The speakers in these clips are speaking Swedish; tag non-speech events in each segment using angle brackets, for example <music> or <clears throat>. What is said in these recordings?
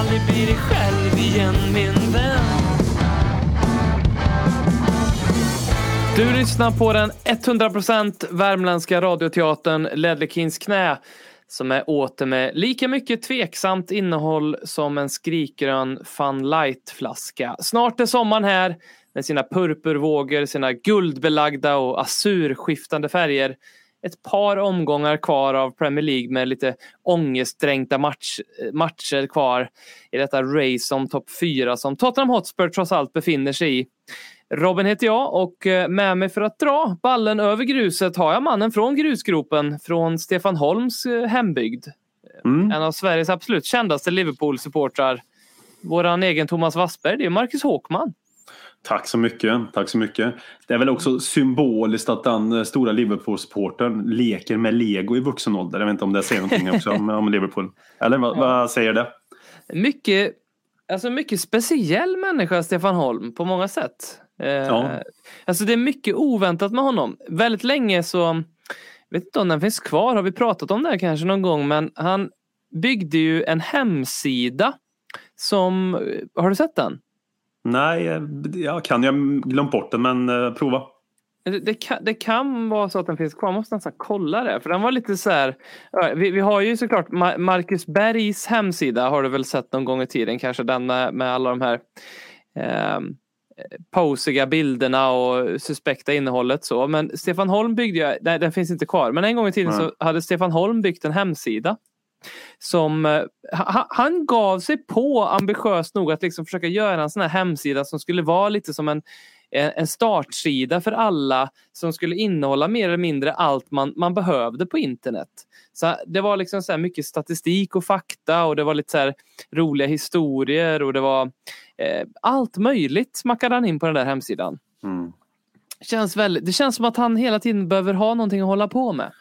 aldrig bli dig själv igen min vän Du lyssnar på den 100% värmländska radioteatern Ledley knä som är åter med lika mycket tveksamt innehåll som en skrikgrön Fun Light-flaska. Snart är sommaren här med sina purpurvågor, sina guldbelagda och azurskiftande färger. Ett par omgångar kvar av Premier League med lite ångestdränkta match, matcher kvar i detta race om topp 4 som Tottenham Hotspur trots allt befinner sig i. Robin heter jag och eh, med mig för att dra ballen över gruset har jag mannen från grusgropen från Stefan Holms eh, hembygd. Mm. En av Sveriges absolut kändaste Liverpool-supportrar. Våran egen Thomas Wassberg, det är Marcus Håkman. Tack så mycket. Tack så mycket. Det är väl också symboliskt att den eh, stora Liverpool-supportern leker med lego i vuxen ålder. Jag vet inte om det säger någonting också om, om Liverpool. Eller vad, vad säger det? Mycket, alltså mycket speciell människa Stefan Holm på många sätt. Eh, Ja. Alltså det är mycket oväntat med honom. Väldigt länge så, jag vet inte om den finns kvar, har vi pratat om det här kanske någon gång, men han byggde ju en hemsida som, har du sett den? Nej, eh, jag kan. Jag har glömt bort den men eh, prova. Det, det, kan, det kan vara så att den finns kvar. Jag måste nästan kolla det. För den var lite så här. Vi, vi har ju såklart Ma- Marcus Bergs hemsida. Har du väl sett någon gång i tiden. Kanske den med, med alla de här eh, posiga bilderna och suspekta innehållet. så. Men Stefan Holm byggde ju, nej den finns inte kvar. Men en gång i tiden Nej. så hade Stefan Holm byggt en hemsida. Som, eh, ha, han gav sig på ambitiöst nog att liksom försöka göra en sån här hemsida som skulle vara lite som en en startsida för alla som skulle innehålla mer eller mindre allt man, man behövde på internet. Så Det var liksom så mycket statistik och fakta och det var lite så roliga historier och det var eh, allt möjligt smackade han in på den där hemsidan. Mm. Känns väldigt, det känns som att han hela tiden behöver ha någonting att hålla på med.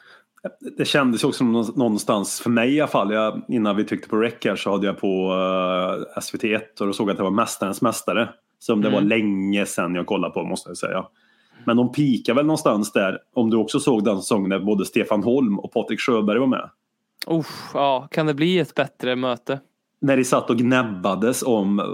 Det kändes också nå- någonstans, för mig i alla fall, jag, innan vi tryckte på rec här så hade jag på uh, SVT1 och då såg jag att det var Mästarens Mästare. Som det Mm. var länge sedan jag kollade på måste jag säga. Men de pikar väl någonstans där, om du också såg den säsongen när både Stefan Holm och Patrik Sjöberg var med. Uff, ja, kan det bli ett bättre möte? När de satt och gnäbbades om eh,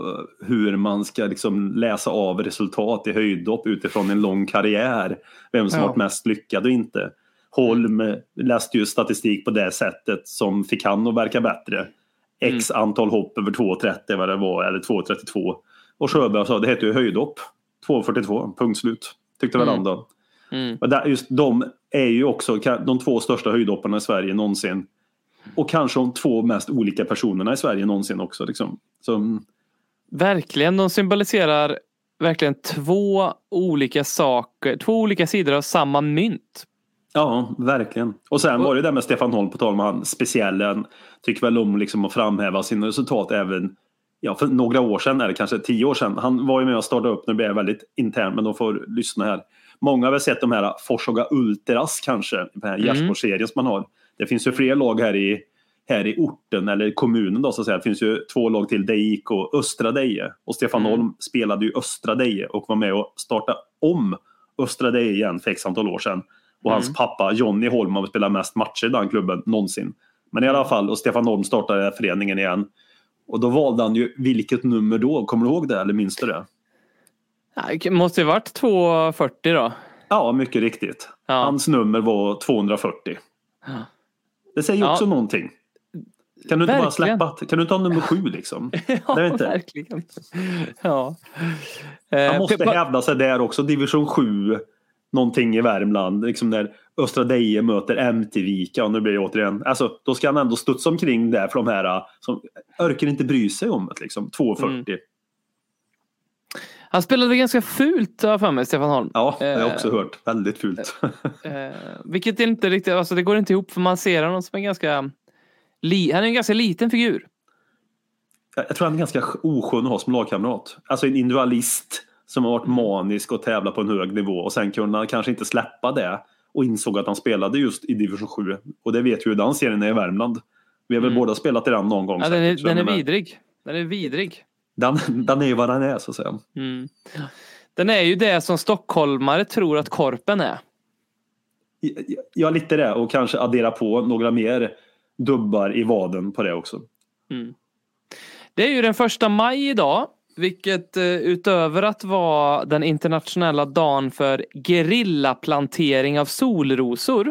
hur man ska liksom läsa av resultat i höjdhopp utifrån en lång karriär. Vem som Ja. varit mest lyckad och inte. Holm läste ju statistik på det sättet som fick han att verka bättre. X antal hopp över 2,30 vad det var, eller 2,32. Och Sjöberg sa det heter ju höjdhopp. 2,42, punkt slut. Tyckte väl Mm. han då. Mm. Och där, just de är ju också de två största höjdhopparna i Sverige någonsin. Och kanske de två mest olika personerna i Sverige någonsin också. Liksom. Så, Verkligen, de symboliserar verkligen två olika saker, två olika sidor av samma mynt. Ja, verkligen. Och sen var det där med Stefan Holm, på tal om han speciellen. Tycker väl om liksom att framhäva sina resultat även ja, för några år sedan, eller kanske tio år sedan. Han var ju med och startade upp, nu blir jag väldigt intern, men de får lyssna här. Många har väl sett de här Forshaga Ultras kanske, den här Mm. gärdsgårdsserien som man har. Det finns ju fler lag här i, här i orten, eller kommunen då så att säga. Det finns ju två lag till, Deik och Östra Deje. Och Stefan Mm. Holm spelade ju Östra Deje och var med och startade om Östra Deje igen för x antal år sedan. Och hans Mm. pappa Johnny Holm har spelat mest matcher i den klubben någonsin. Men i alla fall, och Stefan Holm startade föreningen igen. Och då valde han ju vilket nummer då? Kommer du ihåg det eller minns du det? Ja, Det måste ju varit 2,40 då. Ja, mycket riktigt. Ja. Hans nummer var 240. Ja. Det säger ju Ja. också någonting. Kan du inte bara Verkligen. släppa? Kan du ta nummer sju liksom? <laughs> Ja, inte. verkligen. Ja. Han Eh, måste hävda sig där också. Division 7. Någonting i Värmland. Liksom när Östra Deje möter MT-Vika. Och nu blir det återigen. Alltså, då ska han ändå studsa omkring där för de här äh, som orkar inte bry sig om det. Liksom. 240. Mm. Han spelade ganska fult har jag för mig, Stefan Holm. Ja, det har jag Eh, också hört. Väldigt fult. Eh, vilket är inte riktigt, alltså det går inte ihop för man ser honom som en ganska, li, han är en ganska liten figur. jag tror han är ganska oskön att ha som lagkamrat. Alltså en individualist som har varit Mm. manisk och tävlat på en hög nivå och sen kunde han kanske inte släppa det och insåg att han spelade just i division 7. Och det vet ju hur den serien är i Värmland. Vi har väl båda spelat i den någon gång. Mm. Ja, den är, den är menar, vidrig. Den är vidrig. Den, den är ju vad den är så att säga. Mm. Den är ju det som stockholmare tror att korpen är. Ja, lite det och kanske addera på några mer dubbar i vaden på det också. Det är ju den första maj idag. Vilket eh, utöver att vara den internationella dagen för gerillaplantering av solrosor.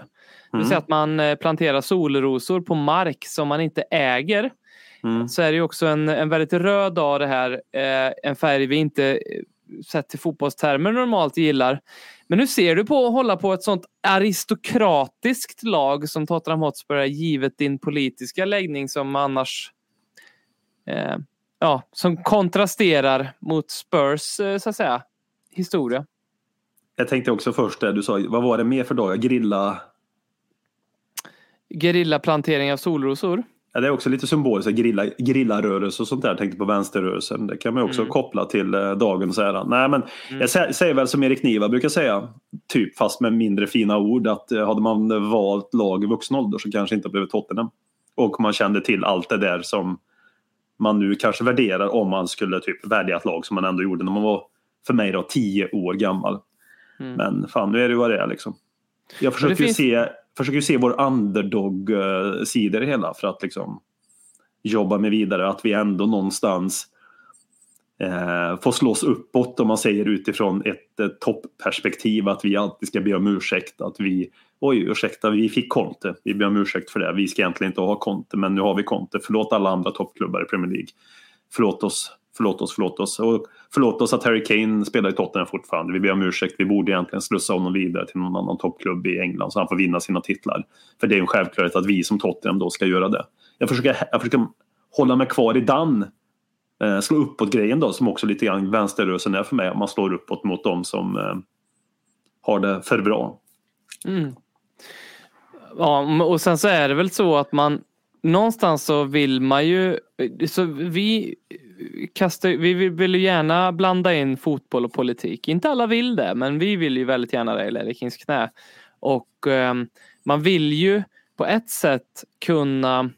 Det vill säga att man eh, planterar solrosor på mark som man inte äger. Mm. Så är det också en, en väldigt röd dag det här. Eh, en färg vi inte sett till fotbollstermer normalt gillar. Men nu ser du på att hålla på ett sånt aristokratiskt lag som Tottenham Hotspur är givet din politiska läggning som annars eh, ja, som kontrasterar mot Spurs eh, så att säga historia. Jag tänkte också först det du sa, vad var det mer för dag? Grilla? Gerillaplantering av solrosor. Ja, det är också lite symboliskt, grilla, grillarörelse och sånt där. Jag tänkte på vänsterrörelsen. Det kan man också koppla till eh, dagens ära. Nej, men jag sä- säger väl som Erik Niva brukar säga, typ fast med mindre fina ord, att eh, hade man valt lag i vuxen ålder så kanske inte blivit Tottenham. Och man kände till allt det där som man nu kanske värderar om man skulle typ välja ett lag som man ändå gjorde när man var, för mig då, tio år gammal. Men fan, nu är det ju vad det är liksom. Jag försöker, finns- ju se, försöker se vår underdog-sida i det hela för att liksom jobba med vidare. Att vi ändå någonstans eh, får slås uppåt om man säger utifrån ett eh, toppperspektiv. Att vi alltid ska be om ursäkt. Att vi, oj ursäkta vi fick Conte. Vi ber om ursäkt för det. Vi ska egentligen inte ha Conte men nu har vi Conte. Förlåt alla andra toppklubbar i Premier League. Förlåt oss, förlåt oss, förlåt oss. Och förlåt oss att Harry Kane spelar i Tottenham fortfarande. Vi ber om ursäkt. Vi borde egentligen slussa honom vidare till någon annan toppklubb i England så han får vinna sina titlar. För det är en självklarhet att vi som Tottenham då ska göra det. Jag försöker, jag försöker hålla mig kvar i den eh, slå uppåt grejen då som också lite grann vänsterrörelsen är för mig. Man slår uppåt mot dem som eh, har det för bra. Mm. Ja, och sen så är det väl så att man någonstans så vill man ju, eh, så vi eh, kastar, vi vill, ju gärna blanda in fotboll och politik. Inte alla vill det, men vi vill ju väldigt gärna det i Lerikins knä. Och eh, man vill ju på ett sätt kunna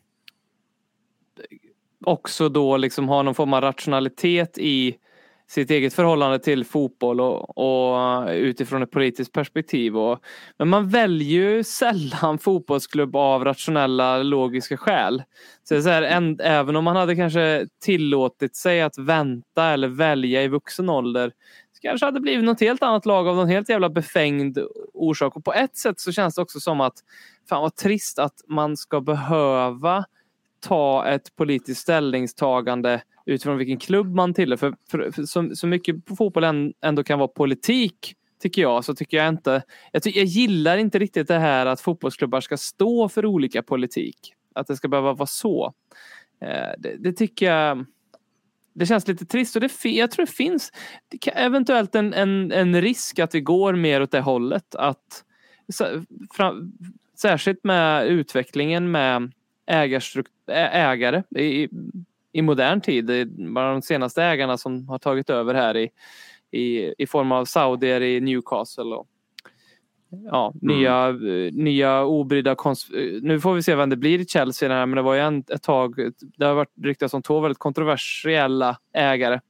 också då liksom ha någon form av rationalitet i sitt eget förhållande till fotboll och, och eh, utifrån ett politiskt perspektiv. Och, men man väljer ju <laughs> sällan fotbollsklubb av rationella logiska skäl. Så det är så här, en, även om man hade kanske tillåtit sig att vänta eller välja i vuxen ålder så kanske hade blivit något helt annat lag av någon helt jävla befängd orsak. Och på ett sätt så känns det också som att fan vad trist att man ska behöva ta ett politiskt ställningstagande utifrån vilken klubb man tillhör. För, för, för så, så mycket på fotboll ändå kan vara politik tycker jag, så tycker jag inte. Jag, ty, jag gillar inte riktigt det här att fotbollsklubbar ska stå för olika politik. Att det ska behöva vara så. Eh, det, det tycker jag det känns lite trist och det, jag tror det finns det kan, eventuellt en, en, en risk att vi går mer åt det hållet. Att, så- fram, särskilt med utvecklingen med ägare i, i modern tid. Det är bara de senaste ägarna som har tagit över här i, i, i form av saudier i Newcastle. Och, ja, nya, eh, nya obrydda kons- eh, Nu får vi se vem det blir i Chelsea. Här, men det var ju en, ett tag. Det har varit ryktats om två väldigt kontroversiella ägare.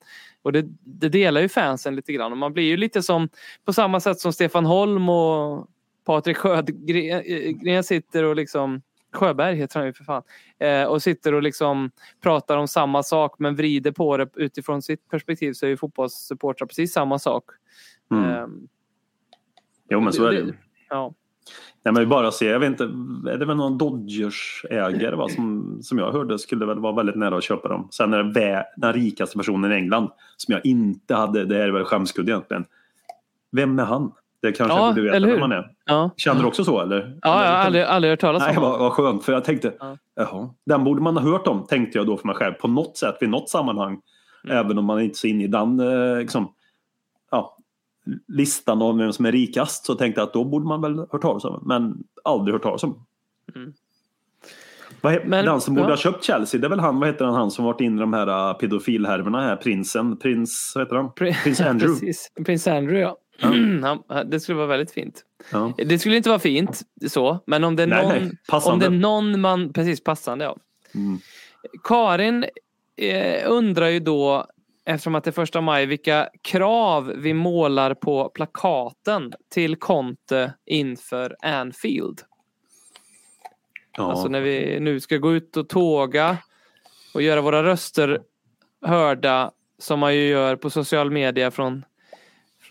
Och det, det delar ju fansen lite grann. Och man blir ju lite som på samma sätt som Stefan Holm och Patrik Sjögren sitter och liksom Sjöberg heter han ju för fan. Eh, och sitter och liksom pratar om samma sak men vrider på det utifrån sitt perspektiv så är ju fotbollssupportrar precis samma sak. Mm. Eh, Jo men så är det ju. Ja. Nej, men vi bara ser, jag vet inte, är det väl någon Dodgers-ägare va, som, som jag hörde skulle väl vara väldigt nära att köpa dem. Sen är det den rikaste personen i England som jag inte hade, det här är väl skämskudde egentligen. Vem är han? Det kanske Ja, jag borde veta eller hur? vem man är. Ja. Känner du också så eller? Ja, jag har aldrig, aldrig hört talas Nej, om vad, honom. vad skönt. För jag tänkte, Ja. jaha, den borde man ha hört om, tänkte jag då för mig själv. På något sätt, vid något sammanhang. Mm. Även om man inte är så inne i den eh, liksom, ja, listan av vem som är rikast. Så tänkte jag att då borde man väl hört talas om. Men aldrig hört talas om. Vad he- Men- den som borde ja. ha köpt Chelsea, det är väl han, vad heter han, han som varit inne i de här uh, pedofilhärvorna här, prinsen, prins, vad heter han? Pri- Prins Andrew. <laughs> Precis. Prins Andrew, ja. Han, <clears throat> det skulle vara väldigt fint. Ja. Det skulle inte vara fint så, men om det är Nej, någon, nej, om det är någon man, precis passande ja. Mm. Karin eh, undrar ju då, eftersom att det är första maj, vilka krav vi målar på plakaten till Conte inför Anfield. Ja. Alltså när vi nu ska gå ut och tåga och göra våra röster hörda som man ju gör på social media från,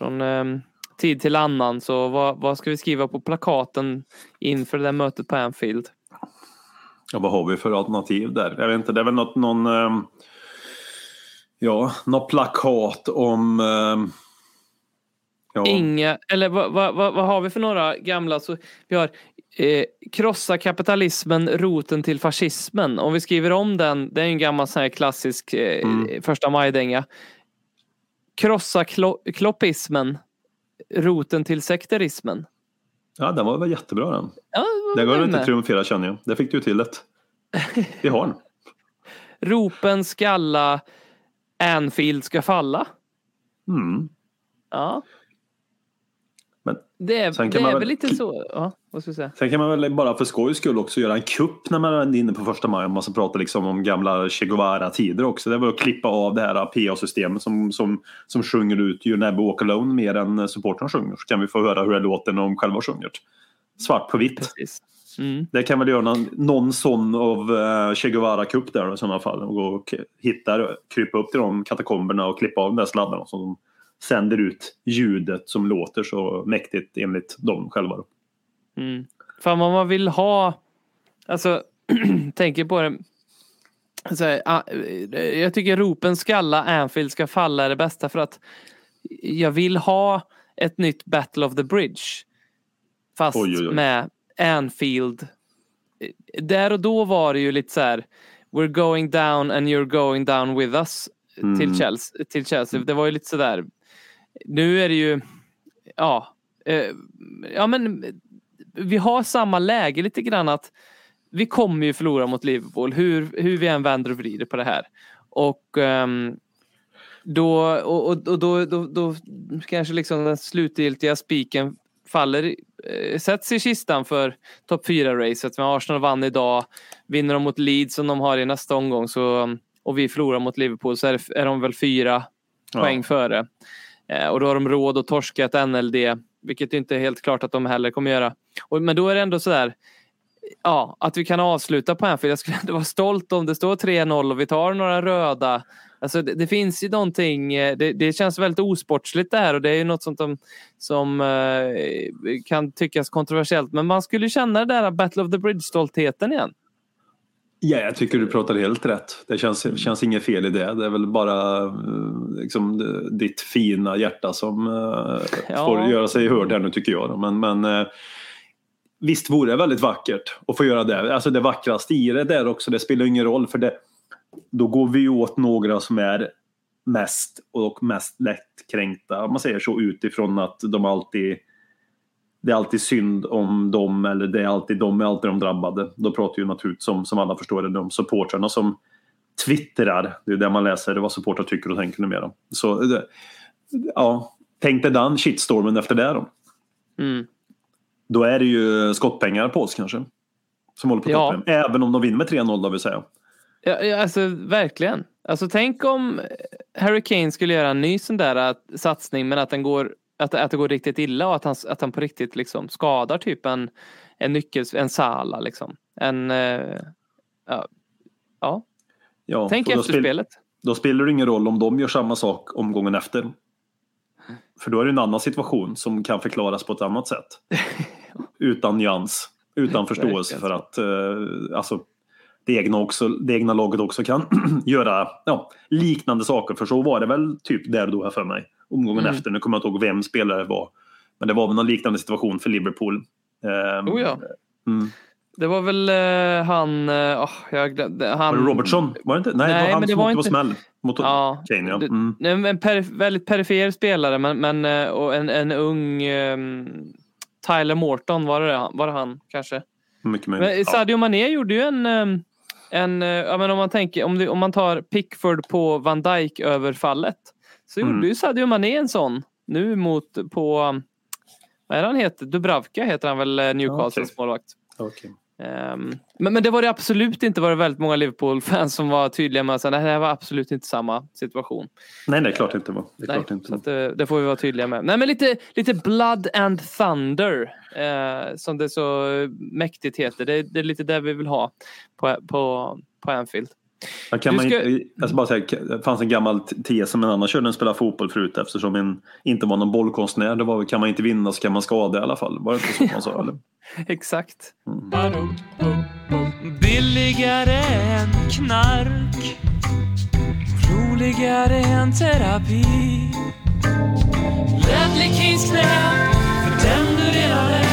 från ehm, tid till annan. Så vad, vad ska vi skriva på plakaten inför det där mötet på Anfield? Ja, vad har vi för alternativ där? Jag vet inte, det är väl något, någon... ehm, ja, något plakat om... ehm, ja, Inga, eller vad, vad, vad, vad har vi för några gamla? Så vi har eh, krossa kapitalismen, roten till fascismen. Om vi skriver om den, det är en gammal sån här klassisk eh, Mm. första majdänga. Krossa klo, kloppismen, roten till sekterismen. ja, den var väl jättebra den. Ja, Det går inte triumfera känner jag. Det fick du till ett. Vi har den. Ropen skalla, Anfield ska falla. Mm. Ja. Men det är, det är väl lite så. Ja, vad ska säga? Sen kan man väl bara för skojs skull också göra en kupp när man är inne på första maj. Om man ska prata liksom om gamla Che Guevara-tider också. Det var att klippa av det här PA-systemet som, som, som sjunger ut You never walk alone mer än supportrarna sjunger. Så kan vi få höra hur det låter när de själva sjunger. Svart på vitt. Precis. Mm. Det kan väl göra någon, någon sån av uh, Che Guevara-kupp där i sådana fall. Och gå och hitta, krypa upp till de katakomberna och klippa av de där sladdarna. De sänder ut ljudet som låter så mäktigt enligt dem själva. Då. Mm. Fan vad man vill ha, alltså <clears throat> tänker på det. Här, ah, eh, jag tycker ropen skalla Anfield ska falla är det bästa för att jag vill ha ett nytt Battle of the Bridge. Fast Oj, oj, oj. med Anfield. Där och då var det ju lite så här. We're going down and you're going down with us. Mm. Till, Chelsea, till Chelsea. Det var ju lite sådär. Nu är det ju. Ja. Eh, ja men. Vi har samma läge lite grann att. Vi kommer ju förlora mot Liverpool. Hur, hur vi än vänder och vrider på det här. Och. ehm, då, och, och, och då, då, då kanske liksom den slutgiltiga spiken faller, eh, sätts i kistan för topp 4-racet. Men Arsenal vann idag, vinner de mot Leeds som de har i nästa omgång så, och vi förlorar mot Liverpool så är, är de väl fyra Ja. poäng före. Eh, och då har de råd att torska ett NLD, vilket inte är helt klart att de heller kommer göra. Och, men då är det ändå sådär, ja, att vi kan avsluta på Anfield. Jag skulle ändå vara stolt om det står 3-0 och vi tar några röda. Alltså det, det finns ju någonting, eh, det, det känns väldigt osportsligt det här och det är ju något sånt som, som eh, kan tyckas kontroversiellt. Men man skulle känna det där Battle of the Bridge-stoltheten igen. Ja, jag tycker du pratar helt rätt. Det känns, känns inget fel i det. Det är väl bara eh, liksom, ditt fina hjärta som eh, Ja. får göra sig hörd här nu tycker jag. Men, men eh, visst vore det väldigt vackert att få göra det. Alltså det vackraste i det där också, det spelar ingen roll för det, då går vi åt några som är mest och mest lättkränkta, om man säger så, utifrån att de alltid det är alltid synd om dem eller det är alltid de är alltid de drabbade. Då pratar ju naturligtvis som, som alla förstår det om supportrarna som twittrar. Det är där man läser vad supportrar tycker och tänker numera. Så det, ja, tänk dig den shitstormen efter det då. Mm. Då är det ju skottpengar på oss kanske. Som håller på Ja. toppen. Även om de vinner med 3-0 då vill säga. Ja, ja, alltså verkligen. Alltså tänk om Harry Kane skulle göra en ny sån där att, satsning men att den går att, att det går riktigt illa och att han, att han på riktigt liksom skadar typ en, en nyckel, en Sala liksom. En, eh, ja, ja. Ja, tänk efter spel- spelet. Då spelar det ingen roll om de gör samma sak omgången efter. För då är det en annan situation som kan förklaras på ett annat sätt. <laughs> Utan nyans. Utan förståelse för att eh, alltså, det, egna också, det egna laget också kan <clears throat> göra ja, liknande saker. För så var det väl typ där och då här för mig. Omgången Mm. efter. Nu kommer jag inte ihåg vem spelare det var. Men det var väl någon liknande situation för Liverpool. Ehm, Oh ja. mm. Det var väl eh, han, åh, jag glömde, han. Var det Robertson? Var det inte? Nej, det Nej, var han men det som var inte- smäll mot Ja, Kane. Ja. det- Mm. Men En perif- väldigt perifer spelare men, men eh, och en, en ung ehm, Tyler Morton var det, var det han kanske? Mycket möjligt. Men. Sadio Mané gjorde ju en, ehm, en ja, men om man tänker, om, det, om man tar Pickford på Van Dijk överfallet så Mm. gjorde ju Sadio Mané en sån nu mot på, um, vad är han heter? Dubravka heter han väl, eh, Newcastles okej. målvakt. Okej. Ehm, men, men det var det absolut inte, var det väldigt många Liverpool-fans som var tydliga med att säga, "Nej, det här var absolut inte samma situation. Nej, det är klart det inte var. Det är Nej, klart inte var. det, det får vi vara tydliga med. Nej, men lite, lite Blood and Thunder, eh, som det så mäktigt heter. Det, det är lite det vi vill ha på, på, på Anfield. Kan man ska- inte, ska bara säga, det fanns en gammal tes som en annan körde en spelade fotboll förut eftersom en inte var någon bollkonstnär. Det var, kan man inte vinna så kan man skada i alla fall. Var det inte så man sa? Eller? <laughs> Exakt. Mm. Billigare än knark. Roligare än terapi. Ledley Kings knä. För den du redan är.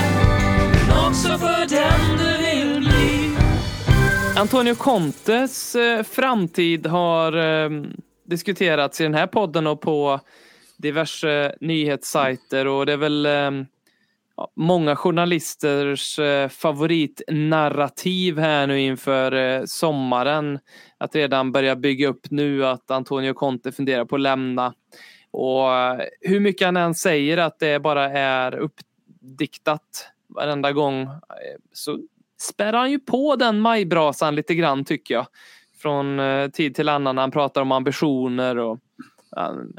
Men också för den du. Antonio Contes eh, framtid har eh, diskuterats i den här podden och på diverse nyhetssajter och det är väl eh, många journalisters favoritnarrativ här nu inför sommaren. Att redan börja bygga upp nu att Antonio Conte funderar på att lämna. Och hur mycket han än säger att det bara är uppdiktat varenda gång så spär han ju på den majbrasan lite grann tycker jag. Från eh, tid till annan när han pratar om ambitioner och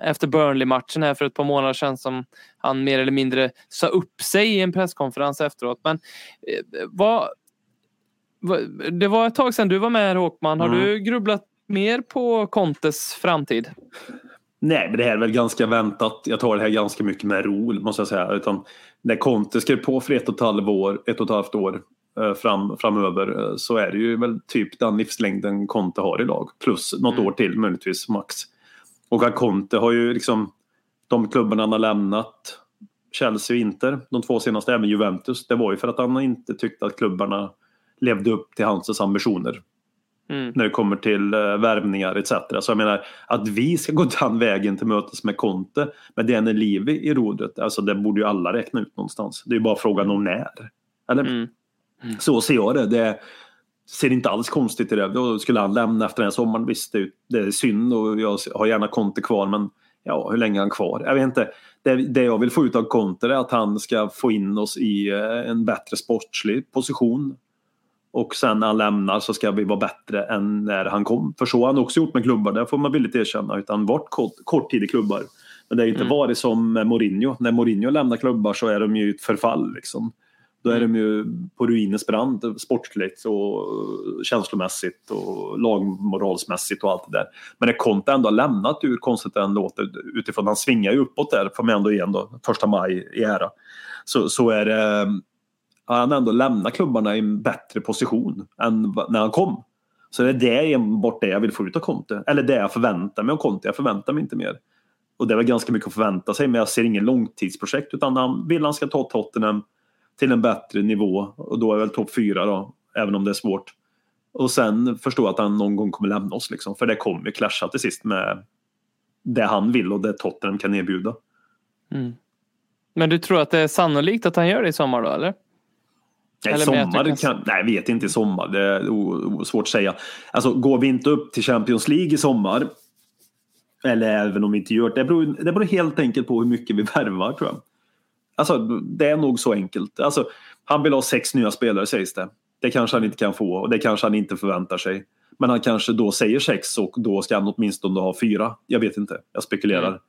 efter Burnley-matchen här för ett par månader sedan som han mer eller mindre sa upp sig i en presskonferens efteråt. Men eh, vad, det var ett tag sedan du var med här Håkman. Har Mm. du grubblat mer på Contes framtid? Nej, men det här är väl ganska väntat. Jag tar det här ganska mycket med ro, måste jag säga. Utan när Conte skrev på för ett och ett halvt år, ett och ett halvt år fram, framöver eh, så är det ju väl typ den livslängden Conte har idag. Plus något Mm. år till möjligtvis, max. Och att Conte har ju liksom de klubbarna han har lämnat, Chelsea och Inter, de två senaste, även Juventus, det var ju för att han inte tyckte att klubbarna levde upp till hans ambitioner Mm. när det kommer till uh, värvningar etc. Så jag menar att vi ska gå den vägen till mötes med Conte med Daniel Levy i rodret, alltså det borde ju alla räkna ut någonstans. Det är ju bara frågan om när. Eller? Mm. Så ser jag det. Det ser inte alls konstigt i det. Då skulle han lämna efter den här sommaren, visst det, är synd och jag har gärna Conte kvar men ja, hur länge är han kvar? Jag vet inte. Det, det jag vill få ut av Conte är att han ska få in oss i eh, en bättre sportslig position. Och sen när han lämnar så ska vi vara bättre än när han kom. För så har han också gjort med klubbar, det får man villigt erkänna. Utan varit kort, kort tid i klubbar. Men det har inte Mm. varit som Mourinho. När Mourinho lämnar klubbar så är de ju ett förfall. Liksom. Då är de ju på ruinens brant sportsligt och känslomässigt och lagmoralsmässigt och allt det där. Men när Conte ändå har lämnat, hur konstigt det än låter, utifrån han svingar ju uppåt där, får man ändå igen då, första maj i ära. Så, så är det, han ändå lämnat klubbarna i en bättre position än när han kom. Så det är det enbart det jag vill få ut av Conte. Eller det jag förväntar mig av Conte. Jag förväntar mig inte mer. Och det väl ganska mycket att förvänta sig men jag ser ingen långtidsprojekt utan han vill han ska ta Tottenham till en bättre nivå och då är väl topp fyra då, även om det är svårt. Och sen förstå att han någon gång kommer lämna oss liksom, för det kommer ju clasha till sist med det han vill och det Tottenham kan erbjuda. Mm. Men du tror att det är sannolikt att han gör det i sommar då eller? Nej, Eller sommar kan- kan, nej, vet inte i sommar. Det är o, o, svårt att säga. Alltså, går vi inte upp till Champions League i sommar, eller även om vi inte gör det, det beror, det beror helt enkelt på hur mycket vi <laughs> värvar tror jag. Alltså, det är nog så enkelt. Alltså, han vill ha sex nya spelare sägs det. Det kanske han inte kan få och det kanske han inte förväntar sig. Men han kanske då säger sex och då ska han åtminstone ha fyra. Jag vet inte, jag spekulerar.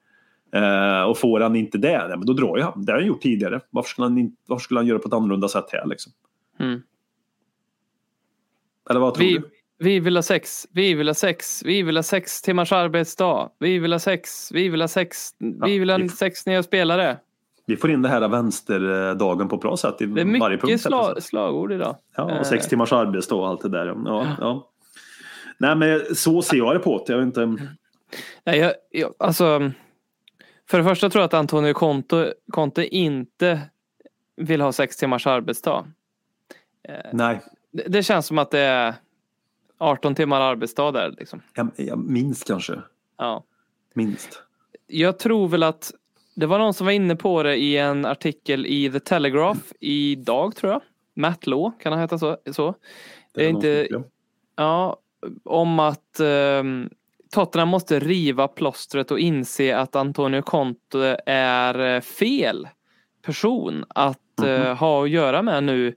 Eh, och får han inte det, nej, men då drar ju han. Det har han gjort tidigare. Varför skulle han, inte, varför skulle han göra på ett annorlunda sätt här? Liksom? Mm. Eller vad tror Vi, du? vi vill ha sex, vi vill ha sex, vi vill ha sex timmars arbetsdag, vi vill ha sex, vi vill ha sex, vi vill ha vi- sex nya spelare. Vi får in det här vänsterdagen på ett bra sätt i Det är varje punkt. mycket sla, slagord idag. Ja, Eh. och sex timmars arbetsdag och allt det där. Ja, ja. Nej, men så ser jag det på det. Jag vet inte. Nej, jag, jag, alltså, för det första tror jag att Antonio Conte, Conte inte vill ha sex timmars arbetsdag. Nej, Det, det känns som att det är 18 timmar arbetsdag där. Liksom. jag, jag minst kanske. Ja. Minst. Jag tror väl att det var någon som var inne på det i en artikel i The Telegraph idag tror jag. Matt Law, kan han heta så? så? Det är inte- Ja, om att ehm, Tottenham måste riva plåstret och inse att Antonio Conte är eh, fel person att eh, ha att göra med nu.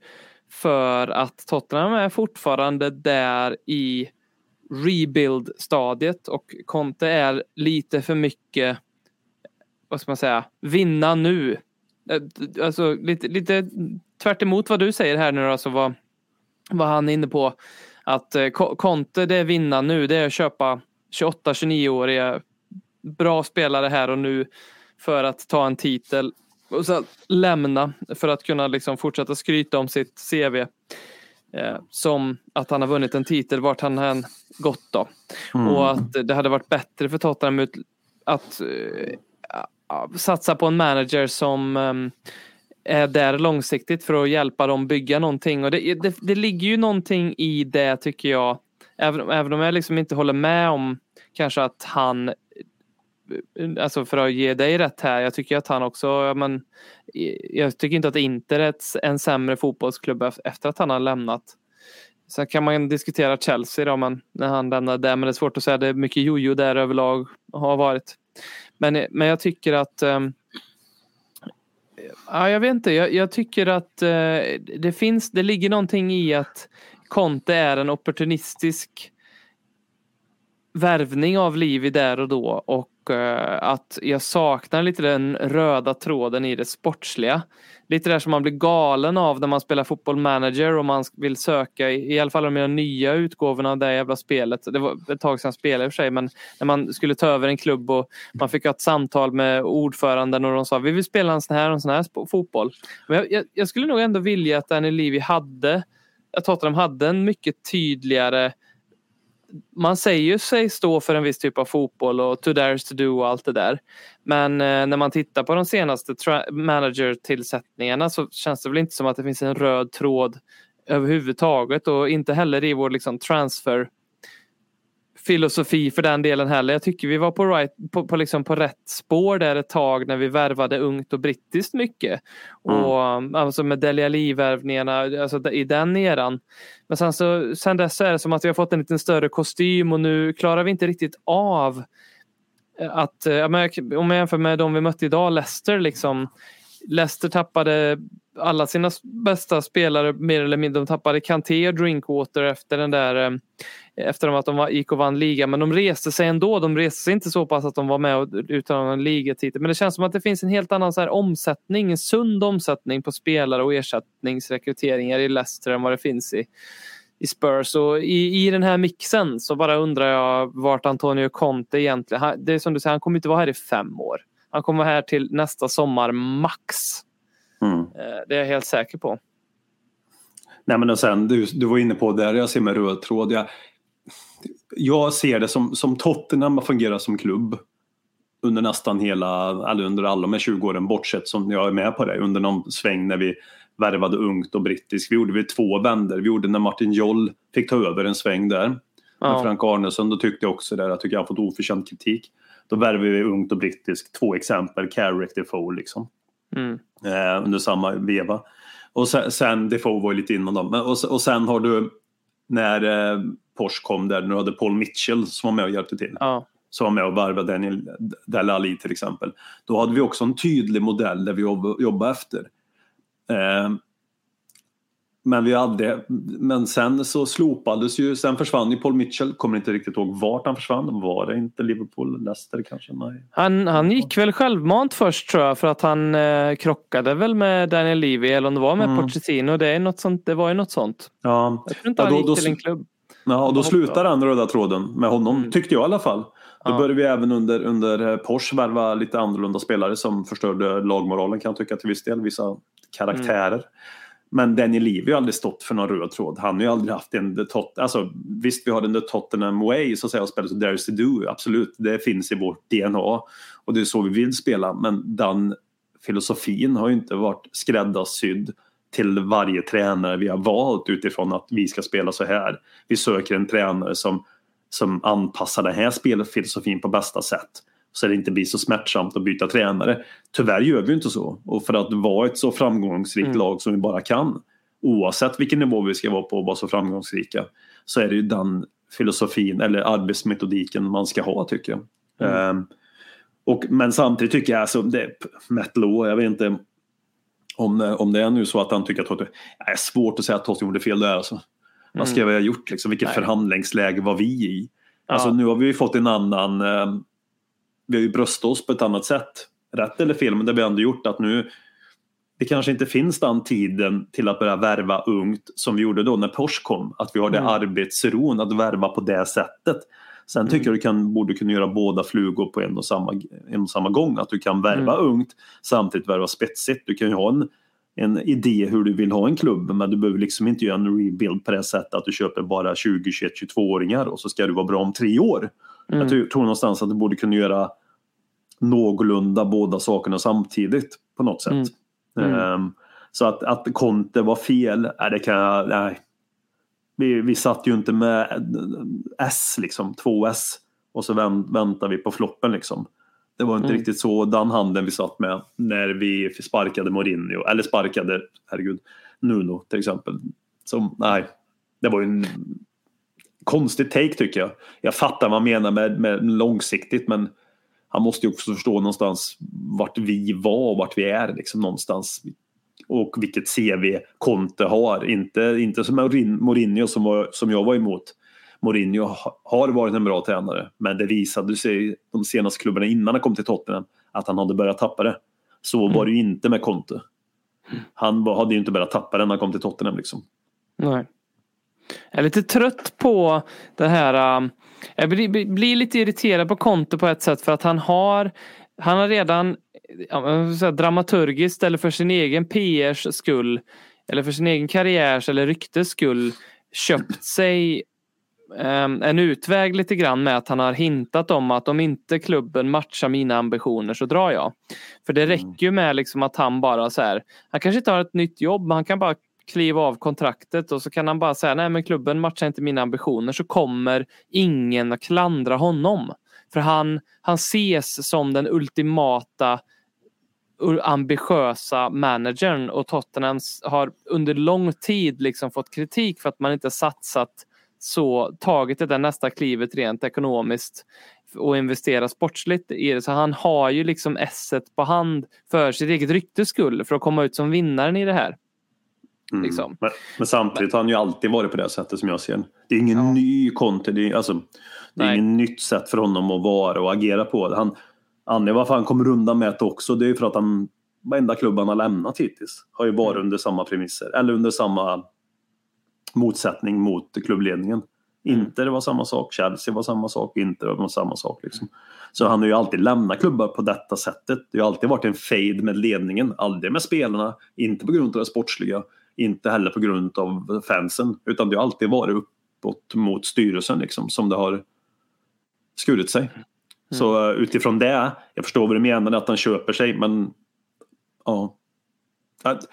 För att Tottenham är fortfarande där i rebuild-stadiet och Conte är lite för mycket, vad ska man säga, vinna nu. Eh, Alltså lite, lite tvärt emot vad du säger här nu alltså vad, vad han är inne på. Att eh, Conte det är vinna nu, det är att köpa 28-29-åriga bra spelare här och nu för att ta en titel och sen lämna för att kunna liksom fortsätta skryta om sitt CV. Eh, som att han har vunnit en titel vart han än gått då. Och att det hade varit bättre för Tottenham att eh, satsa på en manager som ehm, är där långsiktigt för att hjälpa dem bygga någonting. Och det, det, det ligger ju någonting i det tycker jag. Även, även om jag liksom inte håller med om kanske att han Alltså för att ge dig rätt här. Jag tycker att han också, ja, men, jag tycker inte att Inter är en sämre fotbollsklubb efter att han har lämnat. Sen kan man diskutera Chelsea då, men när han lämnade där, men det är svårt att säga. Det är mycket jojo där överlag har varit. Men, eh, men jag tycker att ehm, Ja, jag vet inte. Jag, jag tycker att eh, det finns, det ligger någonting i att Conte är en opportunistisk värvning av Livi där och då och Eh, att jag saknar lite den röda tråden i det sportsliga. Lite där som man blir galen av när man spelar fotboll manager och man vill söka i, alla fall de nya utgåvorna av det jävla spelet. Det var ett tag sedan jag spelade i och för sig men när man skulle ta över en klubb och man fick ha ett samtal med ordföranden och de sa vi vill spela en sån här och en sån här fotboll. Men jag, jag, jag skulle nog ändå vilja att Annie Levy hade att Tottenham hade en mycket tydligare man säger ju sig stå för en viss typ av fotboll och to dares to do och allt det där. Men eh, när man tittar på de senaste manager-tillsättningarna så känns det väl inte som att det finns en röd tråd överhuvudtaget och inte heller i vår liksom, transfer filosofi för den delen heller. Jag tycker vi var på, right, på, på, liksom på rätt spår där ett tag när vi värvade ungt och brittiskt mycket. Och alltså med Dele Alli-värvningarna alltså i den eran. Men sen, så, sen dess är det som att vi har fått en lite större kostym och nu klarar vi inte riktigt av att, eh, men jag- om jag jämför med de vi mötte idag, Leicester liksom. Leicester tappade alla sina bästa spelare mer eller mindre. De tappade Kanté och Drinkwater efter den där eh, efter att de gick och vann ligan. Men de reste sig ändå. De reste sig inte så pass att de var med och utan en ligatitel. Men det känns som att det finns en helt annan så här omsättning, en sund omsättning på spelare och ersättningsrekryteringar i Leicester än vad det finns i, i Spurs. Och i, i den här mixen så bara undrar jag vart Antonio Conte egentligen... Han, det är som du säger, han kommer inte vara här i fem år. Han kommer här till nästa sommar max. Mm. Eh, Det är jag helt säker på. Nej men och sen, du, du var inne på där jag ser med röd tråd. Jag, jag ser det som, som Tottenham har fungerat som klubb under nästan hela, eller under alla de här 20 åren bortsett som jag är med på det, under någon sväng när vi värvade ungt och brittiskt. Vi gjorde vi två vänder. Vi gjorde när Martin Joll fick ta över en sväng där. Med Ja. Frank Arnesson, då tyckte jag också där, jag tycker jag har fått oförtjänt kritik. Då värvade vi ungt och brittiskt, två exempel, Carrick, Defoe liksom Mm. eh, under samma veva. Och sen, sen Defoe var ju lite innan dem. Och, och sen har du när eh, Porsche kom där, nu hade Paul Mitchell som var med och hjälpte till. Ja. Som var med och varvade Daniel Dele Alli till exempel. Då hade vi också en tydlig modell där vi jobb, jobbade efter. Eh, men vi hade, men sen så slopades ju, sen försvann ju Paul Mitchell, kommer inte riktigt ihåg vart han försvann. Var det inte Liverpool, Leicester kanske? Nej. Han, han gick väl självmant först tror jag för att han eh, krockade väl med Daniel Levy eller om det var med Mm. Pochettino. Det, är något sånt, det var ju något sånt. Ja, Jag tror inte Ja, han då- gick då till en klubb. Ja, och då slutar den röda tråden med honom, Mm. tyckte jag i alla fall. Då Ja. började vi även under, under eh, Porsche värva lite annorlunda spelare som förstörde lagmoralen kan jag tycka till viss del, vissa karaktärer. Mm. Men Daniel Levy har ju aldrig stått för någon röd tråd. Han har ju aldrig haft en The Tot alltså Visst, vi har den The Tottenham Way så att säga och spelar så There's to do, absolut. Det finns i vårt DNA. Och det är så vi vill spela. Men den filosofin har ju inte varit skräddarsydd till varje tränare vi har valt utifrån att vi ska spela så här. Vi söker en tränare som, som anpassar den här spelfilosofin på bästa sätt. Så det inte blir så smärtsamt att byta tränare. Tyvärr gör vi inte så. Och för att vara ett så framgångsrikt Mm. lag som vi bara kan. oavsett vilken nivå vi ska vara på och vara så framgångsrika så är det ju den filosofin eller arbetsmetodiken man ska ha tycker jag. Ehm, och, men samtidigt tycker jag alltså, det, Matt Lowe, jag vet inte om, om det är nu så att han tycker att det är svårt att säga att Totti gjorde fel där alltså. Vad ska vi ha gjort liksom? Vilket Nej. förhandlingsläge var vi i? Ja. Alltså nu har vi ju fått en annan, eh, vi har ju bröstat oss på ett annat sätt. Rätt eller fel, men det har vi ändå gjort att nu det kanske inte finns den tiden till att börja värva ungt som vi gjorde då när Porsche kom. Att vi har det Mm. arbetsron att värva på det sättet. Sen tycker jag du kan, borde kunna göra båda flugor på en och, samma, en och samma gång. Att du kan värva ungt samtidigt värva spetsigt. Du kan ju ha en, en idé hur du vill ha en klubb men du behöver liksom inte göra en rebuild på det sättet att du köper bara 20, 21, 22-åringar och så ska du vara bra om tre år. Jag tror, någonstans att du borde kunna göra någorlunda båda sakerna samtidigt på något sätt. Mm. Mm. Ehm, så att, att Conte var fel, nej, det kan jag, nej. Vi, vi satt ju inte med S liksom, två S och så vänt, väntar vi på floppen liksom. Det var inte Mm. riktigt så den handen vi satt med när vi sparkade Mourinho, eller sparkade, herregud, Nuno till exempel. Så nej, det var ju en konstig take tycker jag. Jag fattar vad han menar med, med långsiktigt men han måste ju också förstå någonstans vart vi var och vart vi är liksom någonstans. Och vilket CV Conte har. Inte, inte som Mourin- Mourinho som, var, som jag var emot. Mourinho ha- har varit en bra tränare men det visade sig de senaste klubbarna innan han kom till Tottenham att han hade börjat tappa det. Så var det ju inte med Conte. Han hade ju inte börjat tappa det när han kom till Tottenham liksom. Nej. Jag är lite trött på det här. um, Jag blir, blir- lite irriterad på Conte på ett sätt för att han har han har redan säga, dramaturgiskt eller för sin egen PRs skull eller för sin egen karriärs eller ryktes skull köpt sig um, en utväg lite grann med att han har hintat om att om inte klubben matchar mina ambitioner så drar jag. För det räcker ju med liksom att han bara så här, han kanske inte har ett nytt jobb men han kan bara kliva av kontraktet och så kan han bara säga nej men klubben matchar inte mina ambitioner så kommer ingen att klandra honom. För han, han ses som den ultimata ambitiösa managern och Tottenham har under lång tid liksom fått kritik för att man inte satsat så, tagit det där nästa klivet rent ekonomiskt och investera sportsligt i det. Så han har ju liksom esset på hand för sitt eget ryktes skull för att komma ut som vinnaren i det här. Mm. Liksom. Men, men samtidigt har han ju alltid varit på det sättet som jag ser det. Det är ingen Ja. ny Conte. Det är, alltså, det är ingen nytt sätt för honom att vara och agera på. Han, Annie, varför han kommer undan med det också, det är ju för att han varenda klubb han har lämnat hittills har ju varit under samma premisser. Eller under samma motsättning mot klubbledningen. Inte det var samma sak, Chelsea var samma sak, inte det var samma sak. Liksom. Så han har ju alltid lämnat klubbar på detta sättet. Det har alltid varit en fade med ledningen, aldrig med spelarna, inte på grund av det sportsliga, inte heller på grund av fansen, utan det har alltid varit uppåt mot styrelsen liksom, som det har skurit sig. Så eh, utifrån det, jag förstår vad du menar att han köper sig, men ja. Att,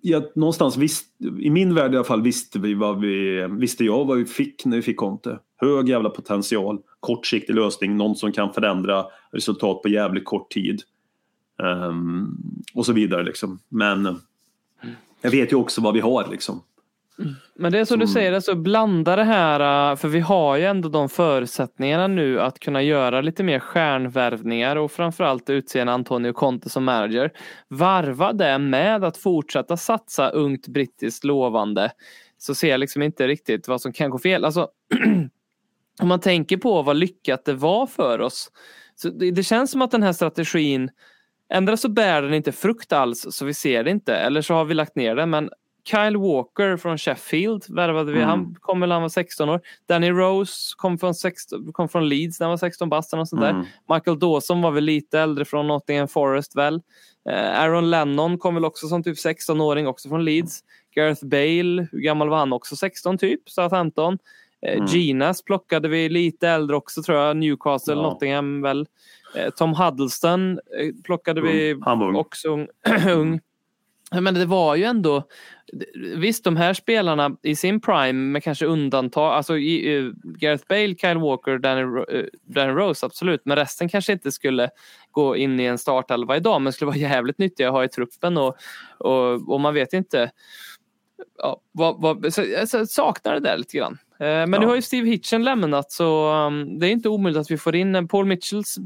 jag, någonstans visst, i min värld i alla fall visste vi vad vi, visste jag vad vi fick när vi fick Conte. Hög jävla potential, kortsiktig lösning, någon som kan förändra resultat på jävligt kort tid. Ehm, och så vidare liksom. Men jag vet ju också vad vi har liksom. Men det är som du Som- säger, alltså blanda det här, äh, för vi har ju ändå de förutsättningarna nu att kunna göra lite mer stjärnvärvningar och framförallt utse en Antonio Conte som manager. Varva det med att fortsätta satsa ungt brittiskt lovande så ser jag liksom inte riktigt vad som kan gå fel. Alltså, <clears throat> om man tänker på vad lyckat det var för oss. Så det, det känns som att den här strategin Ändra så bär den inte frukt alls så vi ser det inte eller så har vi lagt ner den men Kyle Walker från Sheffield värvade vi. Mm. Han kom när han var 16 år. Danny Rose kom från, 16, kom från Leeds när han var 16 bast där. Mm. Michael Dawson var väl lite äldre från Nottingham Forest väl. Eh, Aaron Lennon kom väl också som typ 16-åring också från Leeds. Gareth Bale, hur gammal var han också? 16 typ, så 15. Eh, Mm. Ginas plockade vi lite äldre också tror jag. Newcastle, Ja. Nottingham väl. Eh, Tom Huddleston eh, plockade vi Ung. Han var ung. också ung. <clears throat> Men det var ju ändå Visst, de här spelarna i sin prime med kanske undantag, alltså Gareth Bale, Kyle Walker, Danny, Danny Rose, absolut. Men resten kanske inte skulle gå in i en startelva idag, men skulle vara <laughs> jävligt nyttiga att ha i truppen och, och, och man vet inte. Ja, vad, vad, så, jag saknar det där lite grann. Eh, Men Ja. nu har ju Steve Hitchen lämnat så um, det är inte omöjligt att vi får in en Paul Mitchells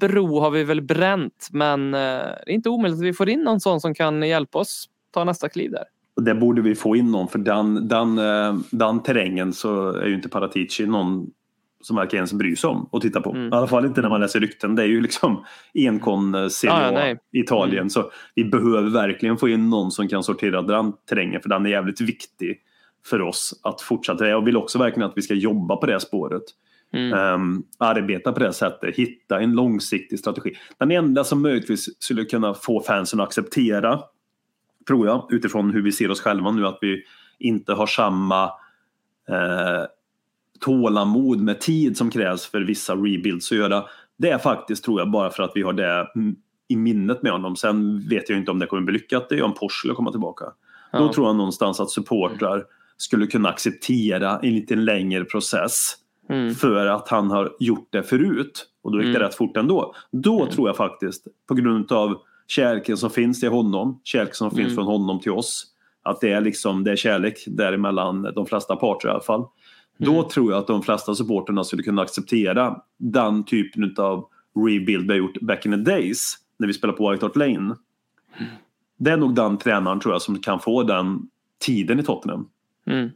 bro har vi väl bränt men eh, det är inte omöjligt att vi får in någon sån som kan hjälpa oss ta nästa kliv där. Det borde vi få in någon för den, den, eh, den terrängen så är ju inte Paratici någon som verkar ens bry sig om att titta på. Mm. I alla fall inte när man läser rykten. Det är ju liksom enkon Serie Ja, ja, A, nej. Italien. Mm. Så vi behöver verkligen få in någon som kan sortera den terrängen för den är jävligt viktig för oss att fortsätta. Jag vill också verkligen att vi ska jobba på det spåret. Mm. Ehm, arbeta på det sättet, hitta en långsiktig strategi. Den enda som möjligtvis skulle kunna få fansen att acceptera, tror jag, utifrån hur vi ser oss själva nu, att vi inte har samma eh, tålamod med tid som krävs för vissa rebuilds att göra. Det är faktiskt, tror jag, bara för att vi har det mm, i minnet med honom. Sen vet jag inte om det kommer bli lyckat. Det är om Porsche komma tillbaka. Då Ja. tror jag någonstans att supportrar skulle kunna acceptera en lite längre process Mm. för att han har gjort det förut och då gick det Mm. rätt fort ändå. Då tror jag faktiskt, på grund av kärleken som finns till honom, kärleken som finns Mm. från honom till oss, att det är liksom det är kärlek däremellan de flesta parter i alla fall. Då Mm. tror jag att de flesta supporterna skulle kunna acceptera den typen av rebuild vi har gjort back in the days när vi spelade på White Hart Lane. Mm. Det är nog den tränaren tror jag som kan få den tiden i Tottenham. Mm.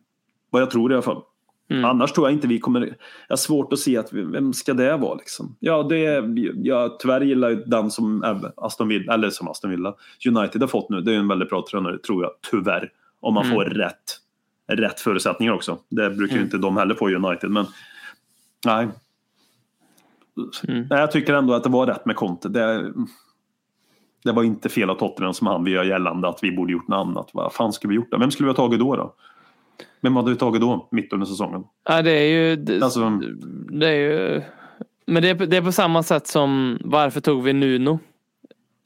Vad jag tror i alla fall. Mm. Annars tror jag inte vi kommer... Jag har svårt att se att vi, vem ska det vara liksom? Ja, det är... Jag tyvärr gillar den som Aston Villa, eller som Aston Villa, United har fått nu. Det är en väldigt bra tränare tror jag, tyvärr. Om man Mm. får rätt, rätt förutsättningar också. Det brukar ju Mm. inte de heller få i United, men... Nej. Mm. Nej, jag tycker ändå att det var rätt med Conte. Det, det var inte fel av Tottenham som han vill göra gällande att vi borde gjort något annat. Vad fan skulle vi gjort då? Vem skulle vi ha tagit då? då? Vem hade vi tagit då, mitt under säsongen? Ja, det är ju... Det, Alltså- det är ju men det är, det är på samma sätt som varför tog vi Nuno?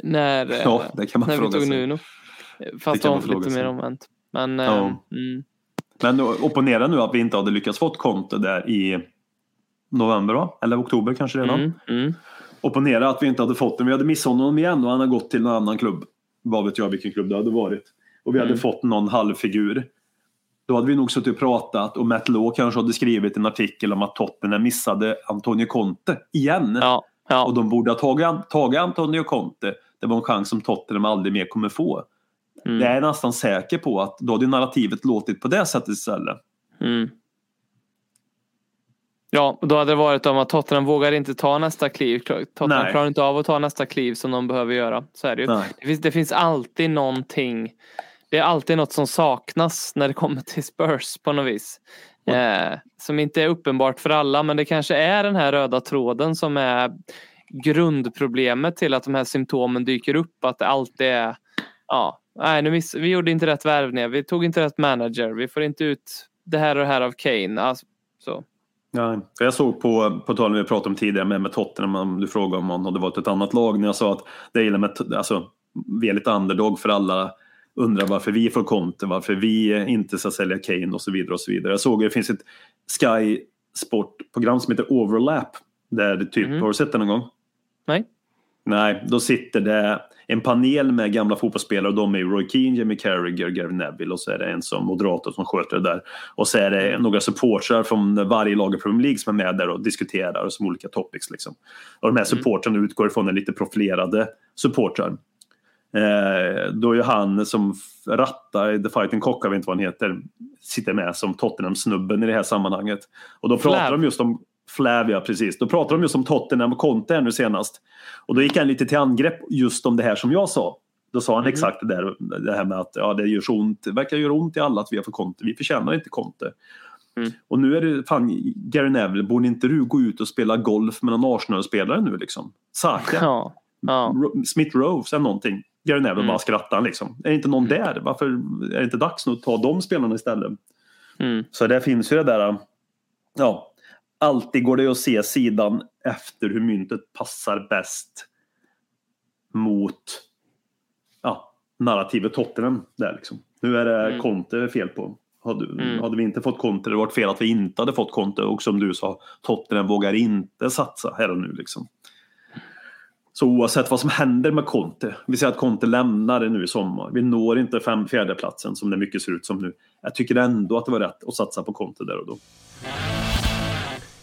När, eh, Ja, det kan man när vi fråga tog sig. Nuno. Fast om, fråga lite sig. mer omvänt. Men, eh, Ja. mm, Men opponera nu att vi inte hade lyckats fått Conte där i november va? Eller oktober kanske redan. mm, mm, Opponera att vi inte hade fått den. Vi hade missat honom igen och han har gått till en annan klubb. Vad vet jag vilken klubb det hade varit. Och vi hade Mm. fått någon halvfigur. Då hade vi nog suttit och pratat och Matt Law kanske hade skrivit en artikel om att Tottenham missade Antonio Conte igen. ja, ja. Och de borde ha tagit, tagit Antonio Conte. Det var en chans som Tottenham aldrig mer kommer få. Mm, Det är jag nästan säker på att då hade narrativet låtit på det sättet istället. mm. Ja, då hade det varit om att Tottenham vågar inte ta nästa kliv. Tottenham Nej. klarar inte av att ta nästa kliv som de behöver göra. Så är det ju. Det finns, det finns alltid någonting. Det är alltid något som saknas när det kommer till Spurs på något vis. Eh, som inte är uppenbart för alla men det kanske är den här röda tråden som är grundproblemet till att de här symptomen dyker upp. Att det alltid är ja, nej, nu miss, vi gjorde inte rätt värvningar, vi tog inte rätt manager, vi får inte ut det här och det här av Kane. Alltså, så. Nej. Jag såg på, på tal vi pratade om tidigare med, med Tottenham, om du frågade om han hade varit ett annat lag, när jag sa att det gillar med, alltså, vi är lite underdog för alla undrar varför vi får Conte, varför vi inte ska sälja Kane och så vidare. och så vidare. Jag såg att det finns ett Sky Sport-program som heter Overlap. Där det typ, Mhm. Har du sett det någon gång? Nej. Nej, då sitter det en panel med gamla fotbollsspelare och de är Roy Keane, Jamie Carragher, Gary Neville och så är det en som moderator som sköter det där. Och så är det några supportrar från varje lag i Premier League som är med där och diskuterar som olika topics. Liksom. Och de här supportrarna utgår ifrån en lite profilerade supportrar. Eh, då är han som rattar The Fighting Cock, jag vet inte vad han heter, sitter med som Tottenham-snubben i det här sammanhanget. Och då pratar Flav. de just om Flav, ja precis. Då pratar de just om Tottenham och Conte här nu senast. Och då gick han lite till angrepp just om det här som jag sa. Då sa han Mhm. exakt det där, det här med att ja, det gör så ont, det verkar göra ont i alla att vi har för Conte. Vi förtjänar inte Conte. Mm. Och nu är det fan Gary Neville, borde inte du gå ut och spela golf med någon Arsenal-spelare nu liksom? Saka? Ja. Ja. Ro- Smith Rose eller någonting. Gary Neville Mm. bara skrattar liksom. Är det inte någon där? Varför är det inte dags nu att ta de spelarna istället? Mm. Så där finns ju det där. Ja, alltid går det att se sidan efter hur myntet passar bäst mot ja, narrativet Tottenham. Där liksom. Nu är det Mm. Conte fel på. Hade, Mm. hade vi inte fått Conte, det varit fel att vi inte hade fått Conte. Och som du sa, Tottenham vågar inte satsa här och nu. Liksom. Så oavsett vad som händer med Conte, vi säger att Conte lämnar det nu i sommar. Vi når inte fem, fjärdeplatsen som det mycket ser ut som nu. Jag tycker ändå att det var rätt att satsa på Conte där och då.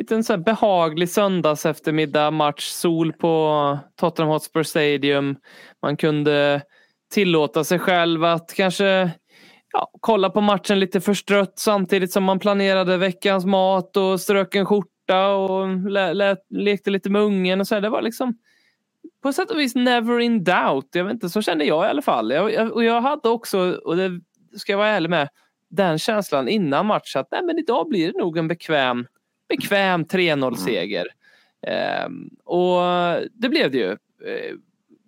liten så här behaglig söndags eftermiddag match, sol på Tottenham Hotspur Stadium. Man kunde tillåta sig själv att kanske ja, kolla på matchen lite förstrött samtidigt som man planerade veckans mat och strök en skjorta och le le lekte lite med ungen och så. Här. Det var liksom på sätt och vis never in doubt. Jag vet inte, så kände jag i alla fall. Jag, jag, och jag hade också, och det ska jag vara ärlig med, den känslan innan matchen att nej, men idag blir det nog en bekväm bekväm 3-0 seger. Um, och det blev det ju. Uh,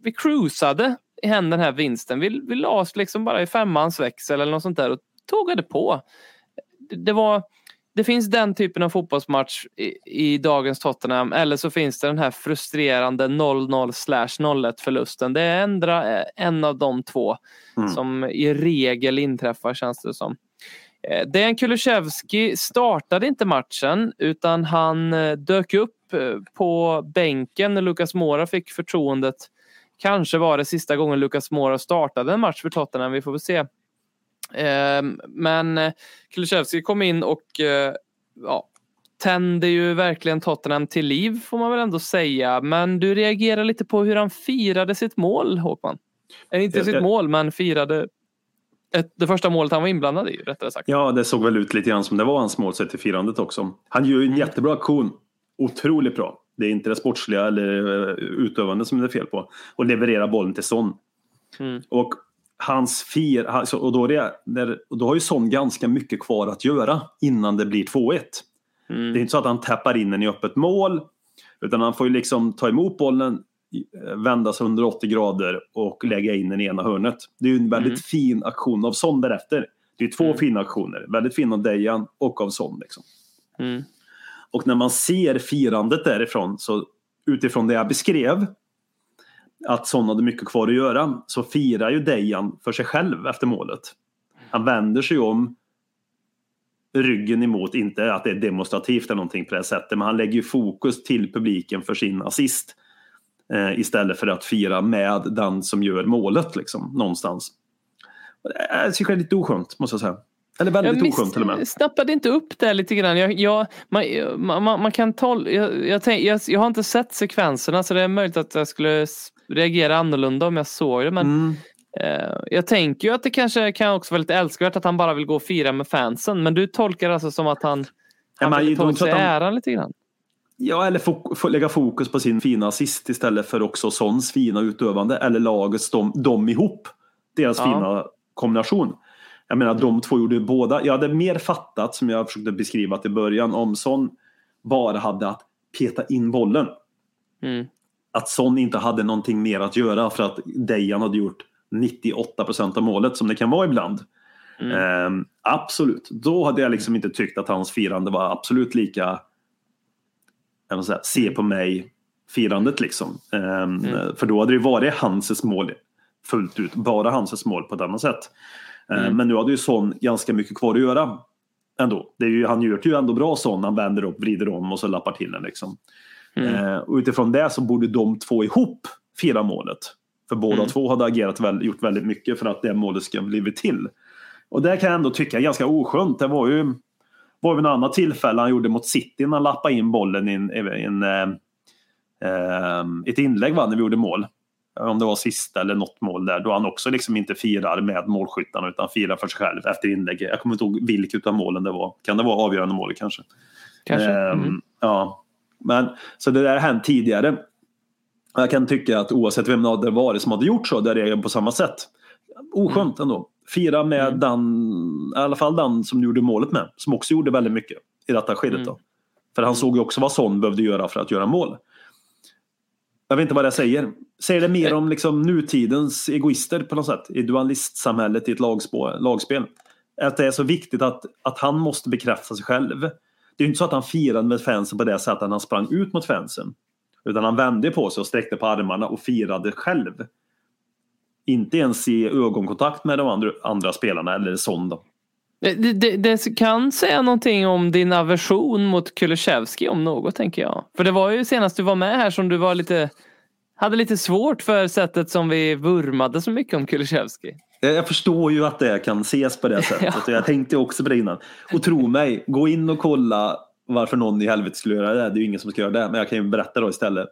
vi cruisade hem den här vinsten. Vi, vi la oss liksom bara i femmans växel eller något sånt där och tågade på. Det, det var det finns den typen av fotbollsmatch i, i, dagens Tottenham eller så finns det den här frustrerande 0-0 slash 01 förlusten. Det är ändra en av de två mm. som i regel inträffar känns det som. Eh, Dejan Kulusevski startade inte matchen utan han eh, dök upp eh, på bänken när Lucas Mora fick förtroendet. Kanske var det sista gången Lucas Mora startade en match för Tottenham, vi får väl se. Ehm, men Kulusevski kom in och ja, tände ju verkligen Tottenham till liv får man väl ändå säga. Men du reagerar lite på hur han firade sitt mål Håkman. Inte sitt mål men firade ett, det första målet han var inblandad i rättare sagt. Ja, det såg väl ut lite grann som det var hans mål sett till firandet också. Han gör ju en mm. jättebra aktion. Otroligt bra. Det är inte det sportsliga eller eh, utövande som det är fel på. Och leverera bollen till Son. Mm. Och hans fir, alltså, och då, det, och då har ju Son ganska mycket kvar att göra innan det blir 2-1. Mm. Det är inte så att han tappar in den i öppet mål. Utan han får ju liksom ta emot bollen, vända sig 180 grader och lägga in den i ena hörnet. Det är ju en väldigt mm. fin aktion av Son därefter. Det är två mm. fina aktioner. Väldigt fin av Dejan och av Son. Liksom. Mm. Och när man ser firandet därifrån, så utifrån det jag beskrev, att Son hade mycket kvar att göra, så firar ju Dejan för sig själv efter målet. Han vänder sig om ryggen emot, inte att det är demonstrativt eller någonting på det sättet, men han lägger ju fokus till publiken för sin assist. Eh, istället för att fira med den som gör målet liksom, någonstans. Jag tycker det är lite oskönt måste jag säga. Eller väldigt jag oskönt till och med. snappade inte upp det lite grann. Jag, jag man, man, man, kan tolka, jag, jag, tänk, jag, jag, har inte sett sekvenserna så det är möjligt att jag skulle reagera annorlunda om jag såg det. Men mm. eh, jag tänker ju att det kanske kan också vara lite älskvärt att han bara vill gå och fira med fansen. Men du tolkar alltså som att han, han ja, vill ta åt sig äran lite grann? Ja, eller fok lägga fokus på sin fina assist istället för också Sons fina utövande eller lagets, de, de ihop. Deras ja. fina kombination. Jag menar, de två gjorde båda. Jag hade mer fattat, som jag försökte beskriva till början, om Son bara hade att peta in bollen. Mm. Att Son inte hade någonting mer att göra för att Dejan hade gjort 98 procent av målet som det kan vara ibland. Mm. Ehm, absolut, då hade jag liksom inte tyckt att hans firande var absolut lika jag säga, se på mig firandet liksom. Um, mm. För då hade det varit Hanses mål fullt ut, bara Hanses mål på ett annat sätt. Ehm, mm. Men nu hade ju Son ganska mycket kvar att göra ändå. Det är ju, han gör det ju ändå bra Son, han vänder upp, vrider om och så lappar till den liksom. Mm. Uh, och utifrån det så borde de två ihop fira målet. För båda mm. två hade agerat väl, gjort väldigt mycket för att det målet ska blivit till. Och det kan jag ändå tycka är ganska oskönt. Det var ju var vid något annat tillfälle han gjorde mot City när han lappade in bollen i en, en, en, eh, ett inlägg va, när vi gjorde mål. Om det var sista eller något mål där. Då han också liksom inte firar med målskyttarna utan firar för sig själv efter inlägget. Jag kommer inte ihåg vilket av målen det var. Kan det vara avgörande målet kanske? Kanske. Eh, mm. Ja. Men, så det där har hänt tidigare. Jag kan tycka att oavsett vem det var som hade gjort så, där är jag på samma sätt. Oskönt mm. ändå. Fira med mm. den, i alla fall den som du gjorde målet med. Som också gjorde väldigt mycket i detta skedet. Mm. Då. För han såg ju också vad Son behövde göra för att göra mål. Jag vet inte vad det säger. Säger det mer om liksom nutidens egoister på något sätt? I dualistsamhället i ett lagspå, lagspel. Att det är så viktigt att, att han måste bekräfta sig själv. Det är ju inte så att han firade med fansen på det sättet att han sprang ut mot fansen. Utan han vände på sig och sträckte på armarna och firade själv. Inte ens i ögonkontakt med de andra, andra spelarna eller sån då. Det, det, det kan säga någonting om din aversion mot Kulusevski om något tänker jag. För det var ju senast du var med här som du var lite hade lite svårt för sättet som vi vurmade så mycket om Kulusevski. Jag jag förstår ju att det kan ses på det <laughs> sättet. Ja. Jag tänkte också på det innan. Och tro mig, gå in och kolla varför någon i helvete skulle göra det. Det är ju ingen som ska göra det. Men jag kan ju berätta då istället.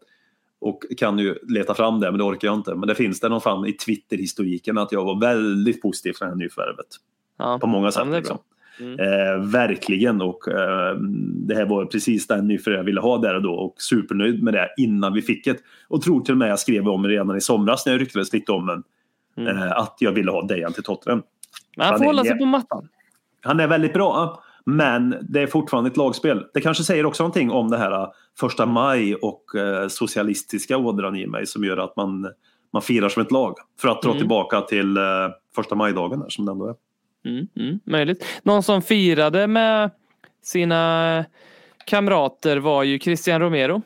Och kan ju leta fram det, men det orkar jag inte. Men det finns det någon fram i Twitter-historiken att jag var väldigt positiv för det här nyförvärvet. Ja. På många Ja, sätt. är liksom. Mm. Eh, verkligen och eh, det här var precis den nyförvärv jag ville ha där och då och supernöjd med det innan vi fick det. Och tror till och med jag skrev om det redan i somras när jag ryktades lite om den. Mm. Eh, att jag ville ha Dejan till Tottenham. Men han Han får är hålla sig på mattan. Han är väldigt bra men det är fortfarande ett lagspel. Det kanske säger också någonting om det här eh, första maj och eh, socialistiska ådran i mig som gör att man, man firar som ett lag. För att dra Mm. tillbaka till eh, första majdagen där, som det ändå är. Mm, mm, möjligt. Någon som firade med sina kamrater var ju Christian Romero.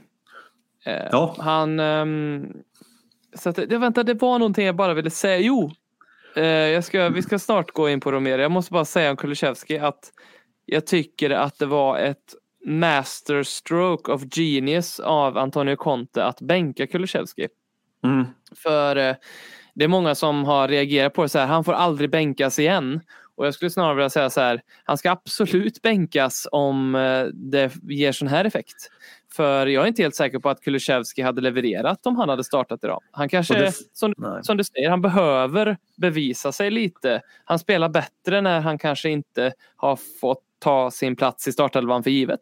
Eh, Ja. Han... ehm, så att, vänta, det var någonting jag bara ville säga. Jo! Eh, jag ska, vi ska snart gå in på Romero. Jag måste bara säga om Kulusevski att jag tycker att det var ett masterstroke of genius av Antonio Conte att bänka Kulusevski. Mm. För eh, det är många som har reagerat på det så här, han får aldrig bänkas igen. Och jag skulle snarare vilja säga så här, han ska absolut bänkas om eh, det ger sån här effekt. För jag är inte helt säker på att Kulusevski hade levererat om han hade startat idag. Han kanske, det- som, som du säger, han behöver bevisa sig lite. Han spelar bättre när han kanske inte har fått ta sin plats i startelvan för givet.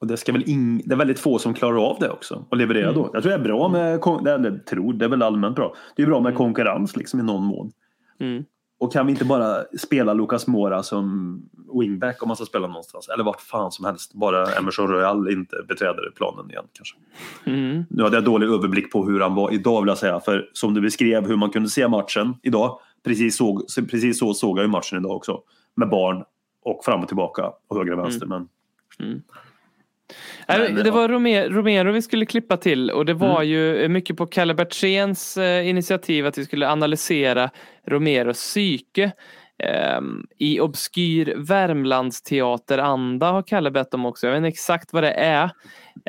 Och det, ska väl ing- det är väldigt få som klarar av det också och leverera Mm. då. Jag tror det är bra med, kon- eller tror, det är väl allmänt bra. Det är bra med konkurrens liksom i någon mån. Mm. Och kan vi inte bara spela Lucas Mora som wingback om man ska spela någonstans? Eller vart fan som helst. Bara Emerson Royal inte beträder planen igen kanske. Mm. Nu hade jag dålig överblick på hur han var idag vill jag säga. För som du beskrev hur man kunde se matchen idag. Precis så, precis så såg jag ju matchen idag också. Med barn och fram och tillbaka och höger och vänster. Men Nej, Men, det ja. var Romero, vi skulle klippa till och det var Mm. ju mycket på Kalle Bertséns eh, initiativ att vi skulle analysera Romeros psyke. Ehm, I obskyr Värmlandsteateranda har Kalle bett om också. Jag vet inte exakt vad det är.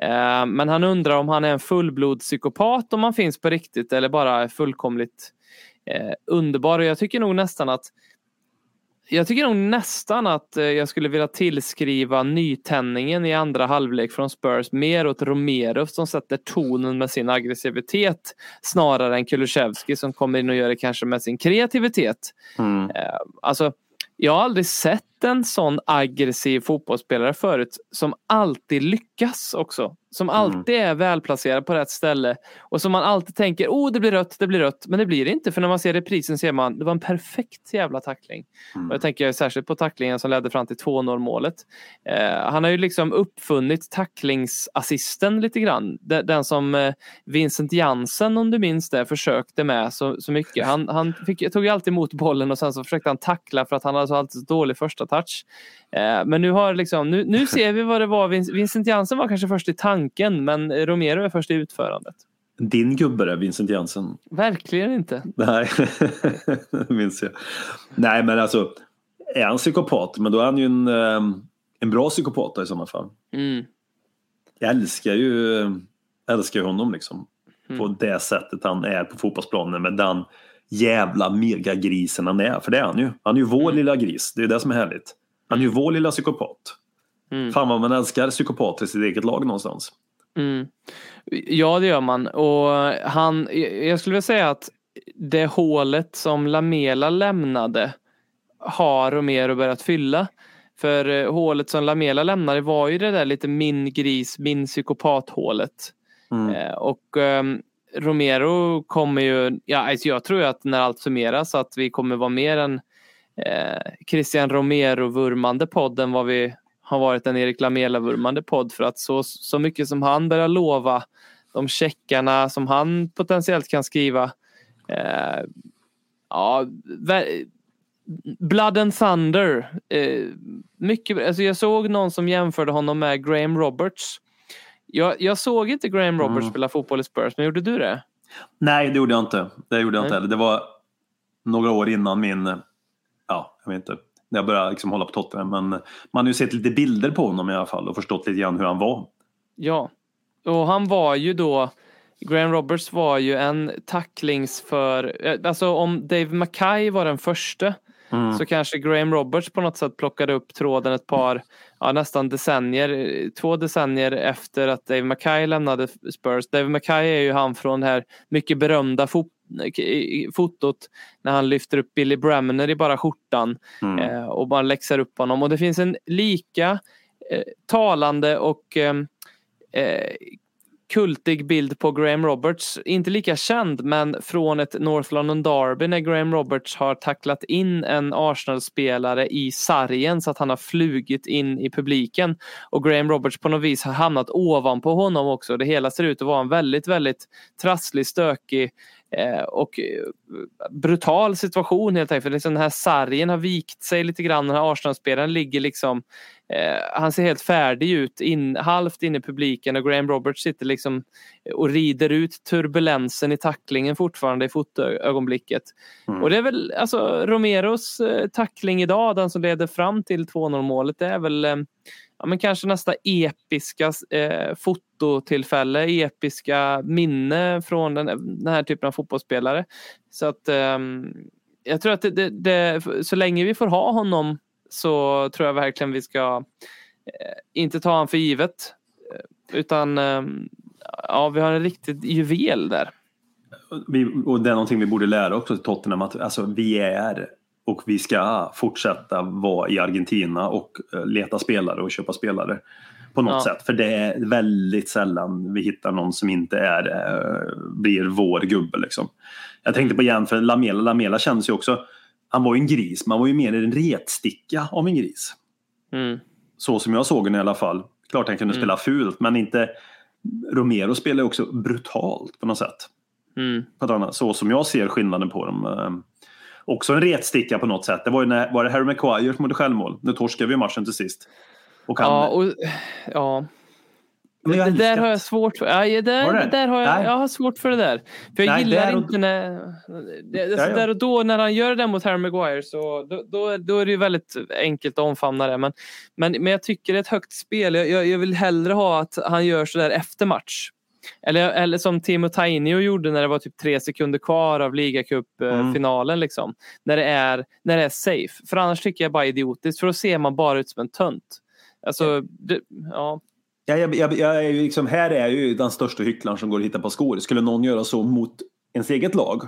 Ehm, men han undrar om han är en fullblodspsykopat om han finns på riktigt eller bara är fullkomligt eh, underbar. Och jag tycker nog nästan att jag tycker nog nästan att eh, jag skulle vilja tillskriva nytändningen i andra halvlek från Spurs mer åt Romero som sätter tonen med sin aggressivitet snarare än Kulusevski som kommer in och gör det kanske med sin kreativitet. mm. Eh, Alltså, jag har aldrig sett en sån aggressiv fotbollsspelare förut som alltid lyckas också. Som alltid är välplacerad på rätt ställe och som man alltid tänker, oh det blir rött, det blir rött. Men det blir det inte för när man ser reprisen ser man, det var en perfekt jävla tackling. Och jag tänker särskilt på tacklingen som ledde fram till 2-0 målet. Eh, han har ju liksom uppfunnit tacklingsassisten lite grann. Den, den som eh, Vincent Jansen om du minns det försökte med så, så mycket. Han, han fick, tog ju alltid emot bollen och sen så försökte han tackla för att han hade så alltid så dålig första touch. Eh, men nu har liksom, nu, nu ser vi vad det var. Vin- Vincent Jansen var kanske först i tanken men Romero är först i utförandet. Din gubbe är Vincent Jansen. Verkligen inte. Nej, <laughs> minns jag. Nej, men alltså. Är han psykopat, men då är han ju en, eh, en bra psykopat i sådana fall. Mm. Jag älskar ju, älskar honom liksom. På Mm. det sättet han är på fotbollsplanen med den jävla megagrisen han är. För det är han ju. Han är ju vår lilla gris. Det är det som är härligt. Han är ju vår lilla psykopat. Mm. Fan vad man älskar psykopater i sitt eget lag någonstans. Mm. Ja, det gör man. Och han, jag skulle vilja säga att det hålet som Lamela lämnade har Romero börjat fylla. För eh, hålet som Lamela lämnade var ju det där lite min gris, min psykopat hålet. Mm. Eh, och ehm, Romero kommer ju, ja, alltså jag tror ju att när allt summeras att vi kommer vara mer en eh, Christian Romero-vurmande podd än vad vi har varit en Erik Lamela-vurmande podd för att så, så mycket som han börjar lova de checkarna som han potentiellt kan skriva. Eh, ja, Blood and Thunder. Eh, mycket, alltså jag såg någon som jämförde honom med Graham Roberts. Jag, jag såg inte Graham Roberts Mm. spela fotboll i Spurs, men gjorde du det? Nej, det gjorde jag inte. Det gjorde jag inte heller. Det var några år innan min, ja, jag vet inte, när jag började liksom hålla på Tottenham. Men man har ju sett lite bilder på honom i alla fall och förstått lite grann hur han var. Ja, och han var ju då Graham Roberts var ju en tacklings för, eh, alltså om Dave Mackay var den första Mm. så kanske Graham Roberts på något sätt plockade upp tråden ett par, ja, nästan decennier, två decennier efter att Dave Mackay lämnade Spurs. Dave Mackay är ju han från det här mycket berömda fot- fotot när han lyfter upp Billy Bremner i bara skjortan Mm. eh, och bara läxar upp honom. Och det finns en lika eh, talande och eh, eh, kultig bild på Graham Roberts. Inte lika känd men från ett North London Derby när Graham Roberts har tacklat in en Arsenal-spelare i sargen så att han har flugit in i publiken. Och Graham Roberts på något vis har hamnat ovanpå honom också. Det hela ser ut att vara en väldigt, väldigt trasslig, stökig eh, och eh, brutal situation helt enkelt. För liksom den här sargen har vikt sig lite grann. Den här Arsenal-spelaren ligger liksom han ser helt färdig ut, in, halvt in i publiken och Graham Roberts sitter liksom och rider ut turbulensen i tacklingen fortfarande i fotögonblicket. Mm. Och det är väl alltså Romeros eh, tackling idag, den som leder fram till 2-0 målet, det är väl eh, ja, men kanske nästa episka eh, fototillfälle, episka minne från den, den här typen av fotbollsspelare. Så att ehm, jag tror att det, det, det, så länge vi får ha honom så tror jag verkligen vi ska eh, inte ta han för givet. Eh, Utan eh, ja, vi har en riktig juvel där. Vi, och det är någonting vi borde lära också till Tottenham att alltså, vi är och vi ska fortsätta vara i Argentina och leta spelare och köpa spelare på något Ja. sätt. För det är väldigt sällan vi hittar någon som inte är, blir vår gubbe. Liksom. Jag tänkte på för Lamela, Lamela kändes ju också, han var ju en gris, man var ju mer en retsticka av en gris. Mm. Så som jag såg den i alla fall. Klart han kunde Mm. spela fult, men inte Romero spelar också brutalt på något sätt Mm. så som jag ser skillnaden på dem. Eh, också en retsticka på något sätt. Det var ju när, var det Harry Maguire som gjorde självmål? Nu torskade vi matchen till sist. Och han, Ja, och, ja. Men jag det där har jag svårt för. Ja, det där, Har det? det där har jag, Nej. jag har svårt för det där. För jag Nej, gillar inte när... Det, alltså Ja, ja. Där och då när han gör det mot Harry Maguire så då, då, då är det ju väldigt enkelt att omfamna det. Men, men, men jag tycker det är ett högt spel. Jag, jag, jag vill hellre ha att han gör så där efter match. Eller, eller som Timo Tainio gjorde när det var typ tre sekunder kvar av Mm. ligacupfinalen. Liksom, när, det är, när det är safe. För annars tycker jag bara idiotiskt. För då ser man bara ut som en tönt. Alltså, det, ja. Ja, jag, jag, jag är ju liksom, här är jag ju den största hycklaren som går att hitta på skor. Skulle någon göra så mot ens eget lag,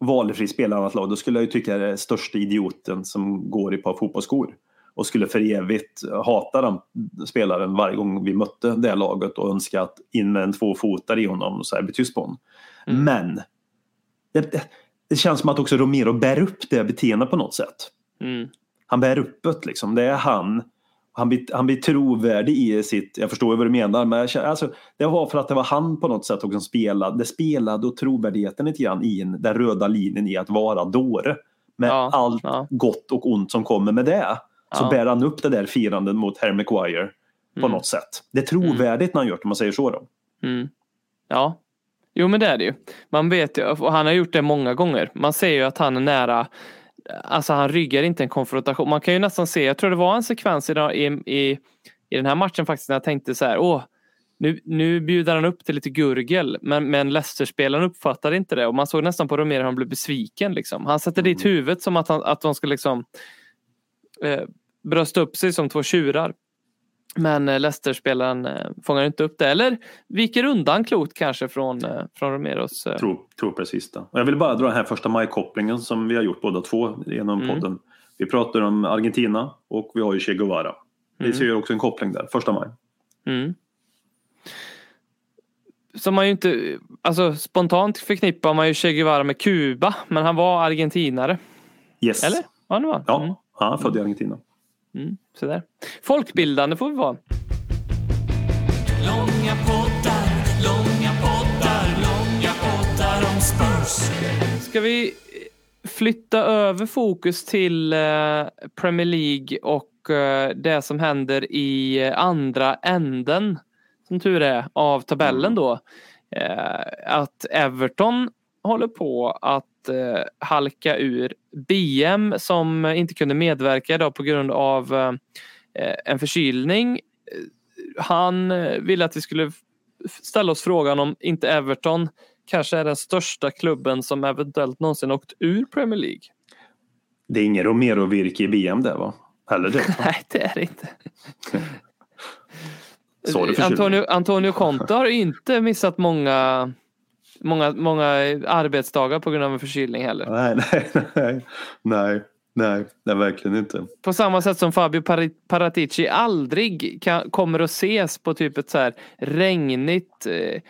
valfri spelare annat lag, då skulle jag ju tycka det är största idioten som går i ett par fotbollsskor. Och skulle för evigt hata den spelaren varje gång vi mötte det laget och önska att in med en tvåfotare i honom och så här bli tyst på honom. Mm. Men det, det, det känns som att också Romero bär upp det beteendet på något sätt. Mm. Han bär upp det liksom. Det är han. Han blir, han blir trovärdig i sitt, jag förstår ju vad du menar, men jag känner, alltså, det var för att det var han på något sätt som spelade. Det spelade och trovärdigheten lite grann i en- den röda linjen i att vara dåre. Med Ja, allt ja. gott och ont som kommer med det. Så Ja. bär han upp det där firandet mot Harry Maguire på Mm. något sätt. Det är trovärdigt när han gör det, om man säger så. Då. Mm. Ja, jo men det är det ju. Man vet ju, och han har gjort det många gånger. Man ser ju att han är nära, alltså han ryggar inte en konfrontation. Man kan ju nästan se, jag tror det var en sekvens i, i, i, den här matchen faktiskt när jag tänkte så här, åh, nu, nu bjuder han upp till lite gurgel, men, men Leicester-spelaren uppfattade inte det och man såg nästan på Romero hur han blev besviken. Liksom. Han sätter dit huvudet som att, han, att de ska liksom eh, brösta upp sig som två tjurar. Men eh, Leicester-spelaren eh, fångar inte upp det eller viker undan klokt kanske från, eh, från Romeros. Tror, tror precis det. Och jag vill bara dra den här första maj-kopplingen som vi har gjort båda två genom Mm. podden. Vi pratar om Argentina och vi har ju Che Guevara. Vi Mm. ser ju också en koppling där, första maj. Mm. Som man ju inte, alltså spontant förknippar man ju Che Guevara med Kuba, men han var argentinare. Yes. Eller? Ja, det var. Ja, Mm. han är född i Argentina. Mm, sådär. Folkbildande får vi vara. Långa poddar, långa poddar, långa poddar om Spurs. Ska vi eh, flytta över fokus till eh, Premier League och eh, det som händer i andra änden, som tur är, av tabellen då. Mm. Att Everton håller på att eh, halka ur. BM som inte kunde medverka idag på grund av eh, en förkylning. Han eh, ville att vi skulle ställa oss frågan om inte Everton kanske är den största klubben som eventuellt någonsin åkt ur Premier League. Det är ingen Romero-virke i BM där va? Eller det? <laughs> Nej, det är det inte. <laughs> Antonio, Antonio Conte har inte missat många, många, många arbetsdagar på grund av en förkylning heller. Nej, <laughs> nej, nej, nej, nej, är verkligen inte. På samma sätt som Fabio Paratici aldrig kan, kommer att ses på typ ett så här regnigt eh,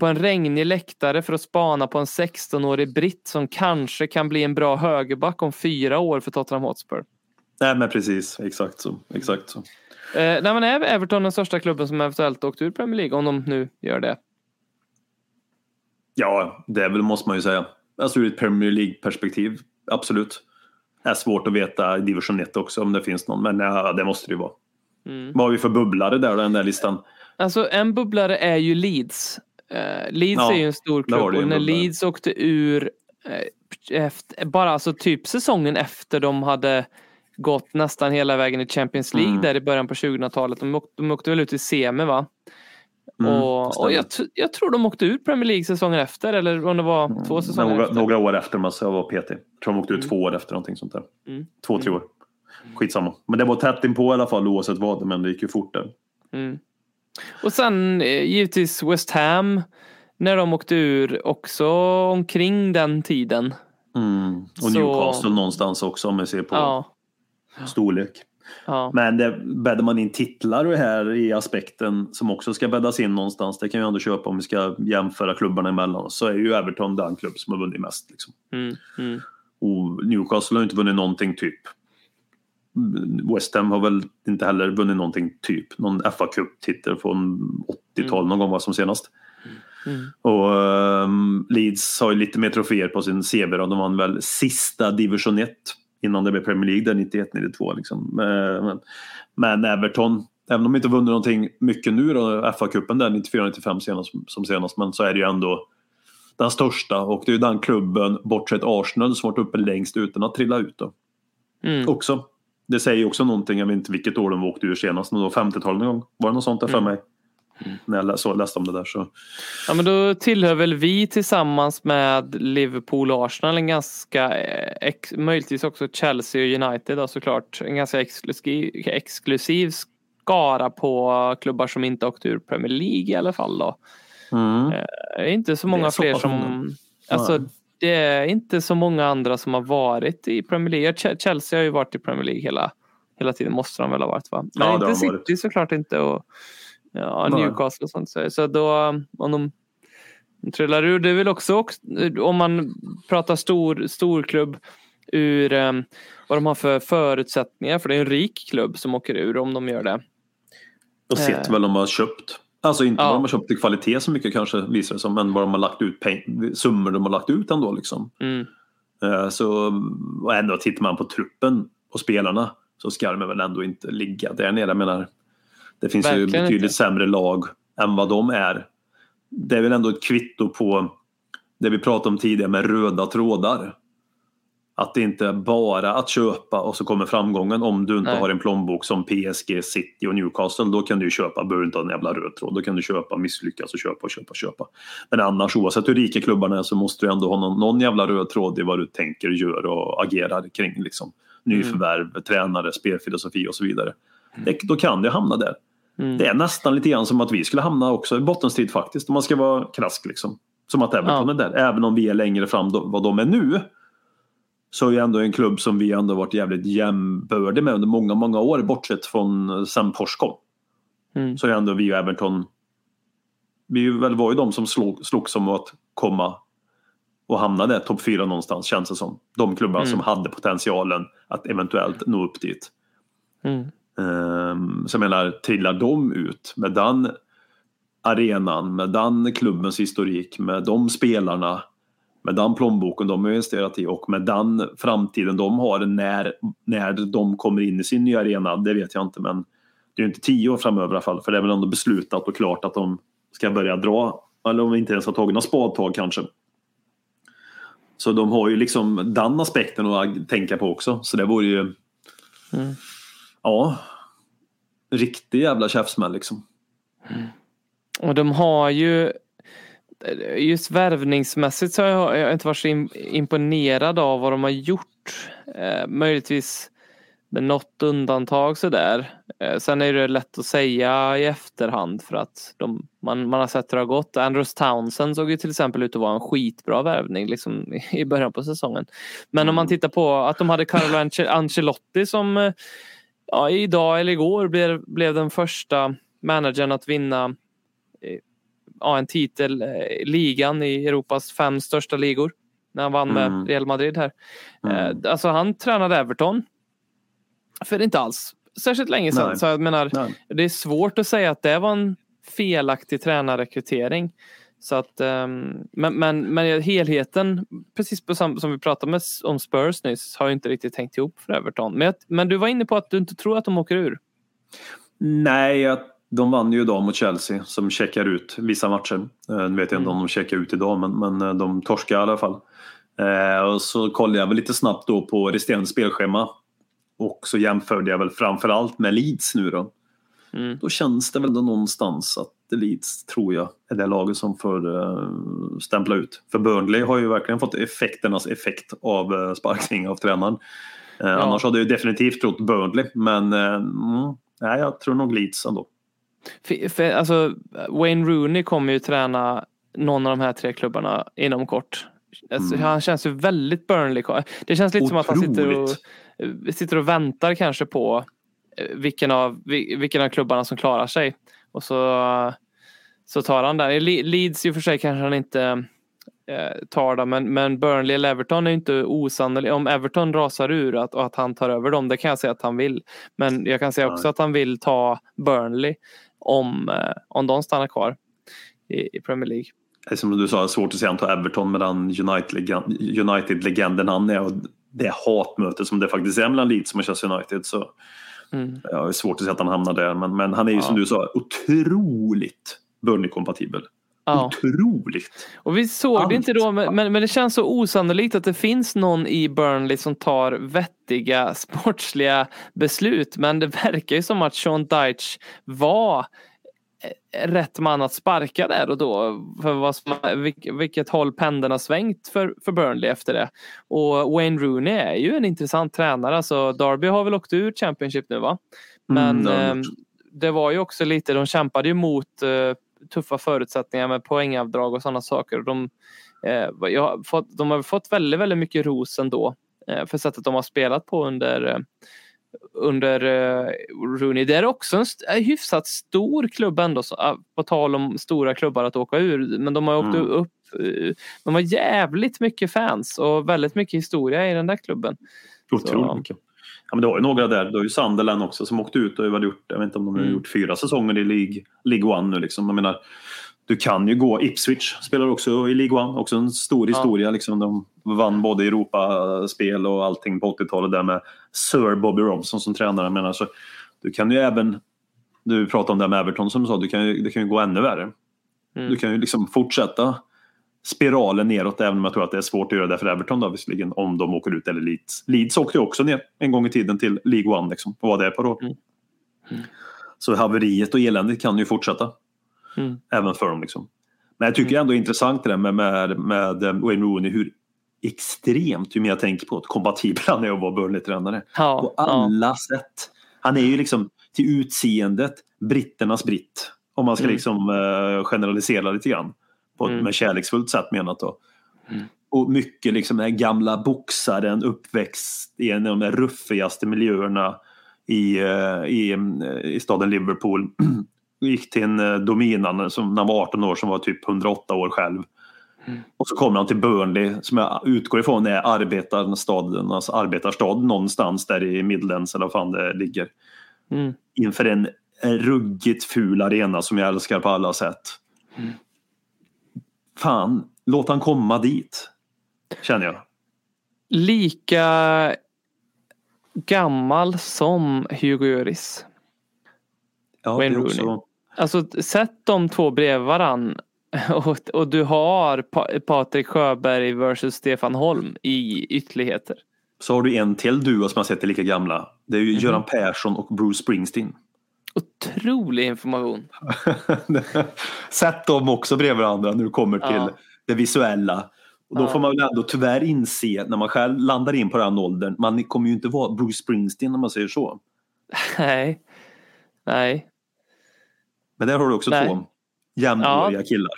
på en regnig läktare för att spana på en 16-årig britt som kanske kan bli en bra högerback om fyra år för Tottenham Hotspur. Nej men precis, exakt så. Exakt så. Eh, nej, men är Everton den största klubben som eventuellt åkt ur Premier League om de nu gör det? Ja, det väl, måste man ju säga. Alltså ur ett Premier League-perspektiv, absolut. Det är svårt att veta i division 1 också om det finns någon, men ja, det måste det ju vara. Mm. Vad har vi för bubblare där den där listan? Alltså en bubblare är ju Leeds. Eh, Leeds Ja, är ju en stor klubb och när bubblare. Leeds åkte ur eh, efter, bara alltså typ säsongen efter de hade gått nästan hela vägen i Champions League Mm. där i början på 2000-talet. De åkte, de åkte väl ut i semi va? Mm, och och jag, jag tror de åkte ur Premier League säsongen efter eller om det var två säsonger några, efter. några år efter man så var PT. Jag tror de åkte ut två år efter någonting sånt där. Mm. Två, tre år. Skitsamma. Men det var tätt inpå i alla fall oavsett vad, men det gick ju fort där. Mm. Och sen eh, givetvis West Ham när de åkte ur också omkring den tiden. Mm. Och Så- Newcastle någonstans också om man ser på Ja, storlek. Ja. Men det, bäddar man in titlar och här i aspekten som också ska bäddas in någonstans. Det kan jag ändå köpa om vi ska jämföra klubbarna emellan. Så är ju Everton den klubb som har vunnit mest. Liksom. Mm, mm. Och Newcastle har inte vunnit någonting typ. West Ham har väl inte heller vunnit någonting typ. Någon fa Cup-titel från 80-tal någon gång var som senast. Mm. Och ehm, Leeds har ju lite mer troféer på sin CV. då. De vann väl sista division 1 innan det blev Premier League där 91-92. Liksom. Eh, Men, men Everton, även om de inte vunnit någonting mycket nu då, FA-cupen där 94-95 senast, som senast, men så är det ju ändå den största och det är ju den klubben, bortsett Arsenal, som varit uppe längst utan att trilla ut. Då. Mm. Också. Det säger ju också någonting, jag vet inte vilket år de åkte ur senast, men då 50-talet någon gång. Var det något sånt där för Mm. mig? När jag lä- så, läste om det där så. Ja men då tillhör väl vi tillsammans med Liverpool och Arsenal en ganska, eh, ex, möjligtvis också Chelsea och United då, såklart, en ganska exklusiv, exklusiv skara på klubbar som inte åkt ur Premier League i alla fall då. Mm. Det är inte så många så fler som, alltså det är inte så många andra som har varit i Premier League. Ch- Chelsea har ju varit i Premier League hela, hela tiden, måste de väl ha varit va? Men Ja, inte City varit. såklart inte och ja. Newcastle och sånt. Så, så då, om de de trillar ur, det är väl också, också om man pratar stor, storklubb ur eh, vad de har för förutsättningar, för det är en rik klubb som åker ur om de gör det. Och sett Eh. vad de har köpt. Alltså inte Ja. vad de har köpt i kvalitet så mycket kanske visar det som, men vad de har lagt ut, peng- summor de har lagt ut ändå liksom. Mm. Eh, Så, och ändå tittar man på truppen och spelarna så ska de väl ändå inte ligga där nere. Jag menar, det finns ju Verkligen betydligt inte. sämre lag än vad de är. Det är väl ändå ett kvitto på det vi pratade om tidigare med röda trådar. Att det inte är bara att köpa och så kommer framgången om du inte Nej. har en plånbok som PSG, City och Newcastle. Då kan du ju köpa, behöver inte ha en jävla röd tråd. Då kan du köpa, misslyckas och köpa och köpa och köpa. Men annars oavsett hur rika klubbarna är så måste du ändå ha någon, någon jävla röd tråd i vad du tänker, gör och agerar kring. Liksom. Nyförvärv, tränare, spelfilosofi och så vidare. Det, då kan det hamna där. Mm. Det är nästan lite grann som att vi skulle hamna också i bottenstrid faktiskt. Om man ska vara krask liksom. Som att Everton Ja. är där. Även om vi är längre fram då, vad de är nu. Så är ju ändå en klubb som vi ändå varit jävligt jämbördiga med under många, många år. Bortsett från eh, sen Porsche kom. Mm. Så är ändå vi och Everton. Vi väl var ju de som slog, slogs om att komma och hamna där topp fyra någonstans känns det som. De klubbarna Mm. som hade potentialen att eventuellt nå upp dit. Mm. Um, så jag menar, trillar de ut med den arenan, med den klubbens historik, med de spelarna med den plånboken de har investerat i och med den framtiden de har när, när de kommer in i sin nya arena, det vet jag inte men det är ju inte tio år framöver i alla fall för det är väl ändå beslutat och klart att de ska börja dra, eller om vi inte ens har tagit några spadtag kanske. Så de har ju liksom den aspekten att tänka på också så det vore ju Mm. Ja, riktig jävla käftsmäll liksom. Och de har ju just värvningsmässigt så har jag, inte varit så im- imponerad av vad de har gjort. Eh, möjligtvis med något undantag sådär. Eh, sen är det lätt att säga i efterhand för att de, man, man har sett hur det har gått. Andrews Townsend såg ju till exempel ut att vara en skitbra värvning liksom, i början på säsongen. Men om man tittar på att de hade Carlo Ance- Ancelotti som eh, ja, idag eller igår blev, blev den första managern att vinna eh, ja, en titel, eh, ligan i Europas fem största ligor. När han vann med Mm. Real Madrid här. Mm. Eh, alltså han tränade Everton. För inte alls särskilt länge sedan. Nej. Så jag menar, Nej. det är svårt att säga att det var en felaktig tränarrekrytering. Så att, ehm, men, men, men helheten, precis på sam- som vi pratade med, om Spurs nyss, har inte riktigt tänkt ihop för Everton. Men, men du var inne på att du inte tror att de åker ur. Nej, jag- de vann ju idag mot Chelsea som checkar ut vissa matcher. Eh, Nu vet jag inte om de checkar ut idag men, men eh, de torskar i alla fall. Eh, och så kollade jag väl lite snabbt då på resterande spelschema. Och så jämförde jag väl framförallt med Leeds nu då. Mm. Då känns det väl då någonstans att Leeds tror jag är det laget som får uh, stämpla ut. För Burnley har ju verkligen fått effekternas effekt av uh, sparkning av tränaren. Eh, Annars hade jag definitivt trott Burnley men eh, mm, nej, jag tror nog Leeds ändå. För, för, alltså, Wayne Rooney kommer ju träna någon av de här tre klubbarna inom kort. Alltså, Mm. Han känns ju väldigt Burnley. Det känns lite som att han sitter och, Otroligt. sitter och väntar kanske på eh, vilken av, vil- vilken av klubbarna som klarar sig. Och så, så tar han där. Le- Leeds i och för sig kanske han inte eh, tar det, men, men Burnley eller Everton är inte osannolikt. Om Everton rasar ur att, och att han tar över dem, det kan jag säga att han vill. Men jag kan säga också att han vill ta Burnley om, eh, om de stannar kvar i, i Premier League. Som du sa, svårt att säga han tar Everton med den United-legenden United han är och det hatmötet som det faktiskt är mellan Leeds och Manchester United. Så Mm. ja, det är svårt att säga att han hamnar där men, men han är ju Ja. som du sa otroligt Burnley-kompatibel. Ja. Otroligt! Och vi såg det Allt. inte då, men, men men det känns så osannolikt att det finns någon i Burnley som tar vettiga sportsliga beslut. Men det verkar ju som att Sean Dyche var rätt man att sparka där och då. För vad som, vilket håll pendeln har svängt för, för Burnley efter det. Och Wayne Rooney är ju en intressant tränare. Alltså Derby har väl åkt ur Championship nu va? Men Mm, gjort. det var ju också lite, de kämpade ju mot eh, tuffa förutsättningar med poängavdrag och sådana saker. Och De, eh, har fått, de har fått väldigt, väldigt mycket ros ändå eh, för sättet de har spelat på under eh, under eh, Rooney. Det är också en st- en hyfsat stor klubb ändå, så, ah, på tal om stora klubbar att åka ur. Men de har åkt Mm. upp, eh, de har jävligt mycket fans och väldigt mycket historia i den där klubben. Otroligt Så- mycket. Ja, men det var ju några där. Det var ju Sunderland också som åkte ut och har gjort, jag vet inte om de har Mm. gjort fyra säsonger i League, League One nu liksom. Jag menar, du kan ju gå, Ipswich spelar också i League One, också en stor historia liksom. De vann både Europaspel och allting på 80-talet där med Sir Bobby Robson som tränare. Jag menar, så du kan ju även, du pratade om det här med Everton som du sa, du kan ju, det kan ju gå ännu värre. Mm. Du kan ju liksom fortsätta spiralen neråt även om jag tror att det är svårt att göra det för Everton då visserligen om de åker ut eller Leeds. Leeds åkte ju också ner en gång i tiden till League One liksom och var det på då. Mm. Så haveriet och eländet kan ju fortsätta. Mm. Även för dem liksom. Men jag tycker ändå det är intressant det där med, med, med eh, Wayne Rooney hur extremt, ju mer jag tänker på det, kompatibel han är att vara Burnley-tränare. Ja, På ja. alla sätt. Han är ju liksom till utseendet britternas britt. Om man ska Mm. liksom eh, generalisera lite grann. På ett Mm. med kärleksfullt sätt menat då. Mm. Och mycket liksom den här gamla boxaren uppväxt i en av de ruffigaste miljöerna i, eh, i, eh, i staden Liverpool. <clears throat> Gick till en eh, dominan som när han var 18 år som var typ 108 år själv. Mm. Och så kommer han till Burnley som jag utgår ifrån är arbetarstadernas arbetarstad någonstans där i Midlands eller vad fan det ligger. Mm. Inför en ruggigt ful arena som jag älskar på alla sätt. Mm. Fan, låt han komma dit. Känner jag. Lika gammal som Hugo Lloris. Ja, Wayne är också, Rooney. Alltså sätt de två bredvid varann <laughs> och, och du har pa Patrik Sjöberg versus Stefan Holm i ytterligheter. Så har du en till duo som jag sett är lika gamla. Det är ju Mhm. Göran Persson och Bruce Springsteen. Otrolig information. <laughs> Sätt dem också bredvid varandra när du kommer till Ja. det visuella. Och då Ja. får man väl ändå tyvärr inse när man själv landar in på den åldern. Man kommer ju inte vara Bruce Springsteen om man säger så. <laughs> Nej. Nej. Men där har du också Nej. två jämnåriga killar.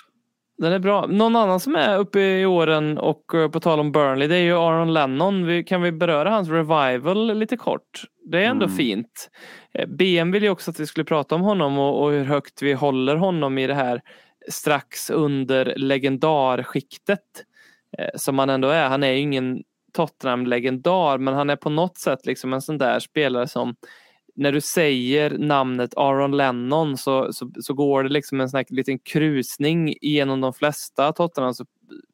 Den är bra. Någon annan som är uppe i åren och eh, på tal om Burnley det är ju Aaron Lennon. Vi, kan vi beröra hans revival lite kort? Det är ändå Mm. fint. Eh, BM vill ju också att vi skulle prata om honom och, och hur högt vi håller honom i det här strax under legendarskiktet. Eh, som han ändå är. Han är ju ingen Tottenham-legendar men han är på något sätt liksom en sån där spelare som när du säger namnet Aaron Lennon så, så, så går det liksom en sån här liten krusning genom de flesta Tottenham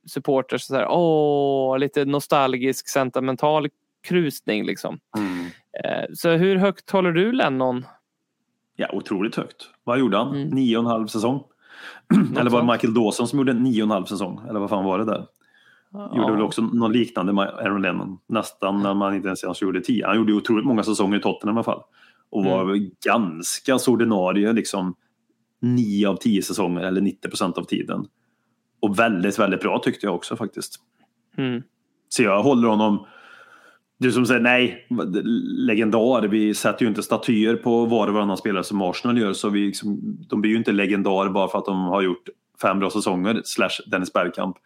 supporters. Så här, åh, lite nostalgisk, sentimental krusning liksom. Mm. Eh, Så hur högt håller du Lennon? Ja, otroligt högt. Vad gjorde han? Mm. Nio och en halv säsong? <clears throat> Eller var det Michael Dawson som gjorde nio och en halv säsong? Eller vad fan var det där? Gjorde väl också något liknande med Aaron Lennon. Nästan när man inte ens ens gjorde tio. Han gjorde otroligt många säsonger i Tottenham i alla fall. Och var Mm. ganska så ordinarie liksom nio av tio säsonger eller 90 procent av tiden. Och väldigt, väldigt bra tyckte jag också faktiskt. Mm. Så jag håller honom du som säger nej, legendar. Vi sätter ju inte statyer på var och varannan spelare som Arsenal gör. Så vi liksom, de blir ju inte legendar bara för att de har gjort fem bra säsonger. Slash Dennis Bergkamp.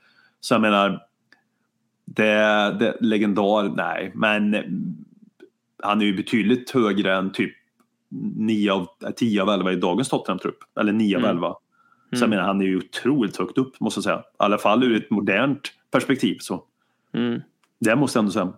Så jag menar, det, det legendar, nej. Men han är ju betydligt högre än typ 9 av, 10 av 11 i dagens Tottenham-trupp. Eller 9 av Mm. 11. Så jag Mm. menar, han är ju otroligt högt upp måste jag säga. I alla fall ur ett modernt perspektiv. Så. Mm. Det måste jag ändå säga.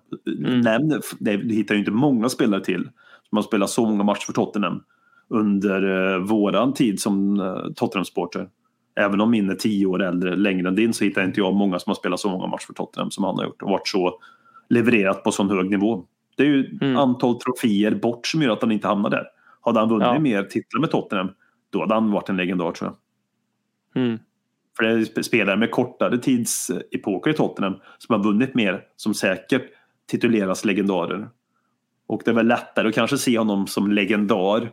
Nämn, det, det hittar ju inte många spelare till som har spelat så många matcher för Tottenham under eh, våran tid som eh, Tottenham-supporter. Även om min är tio år äldre, längre än din, så hittar inte jag många som har spelat så många matcher för Tottenham som han har gjort och varit så levererat på sån hög nivå. Det är ju Mm. antal troféer bort som gör att han inte hamnar där. Hade han vunnit Ja. mer titlar med Tottenham, då hade han varit en legendar tror jag. Mm. För det är sp- spelare med kortare tidsepoker i Tottenham som har vunnit mer som säkert tituleras legendarer. Och det är väl lättare att kanske se honom som legendar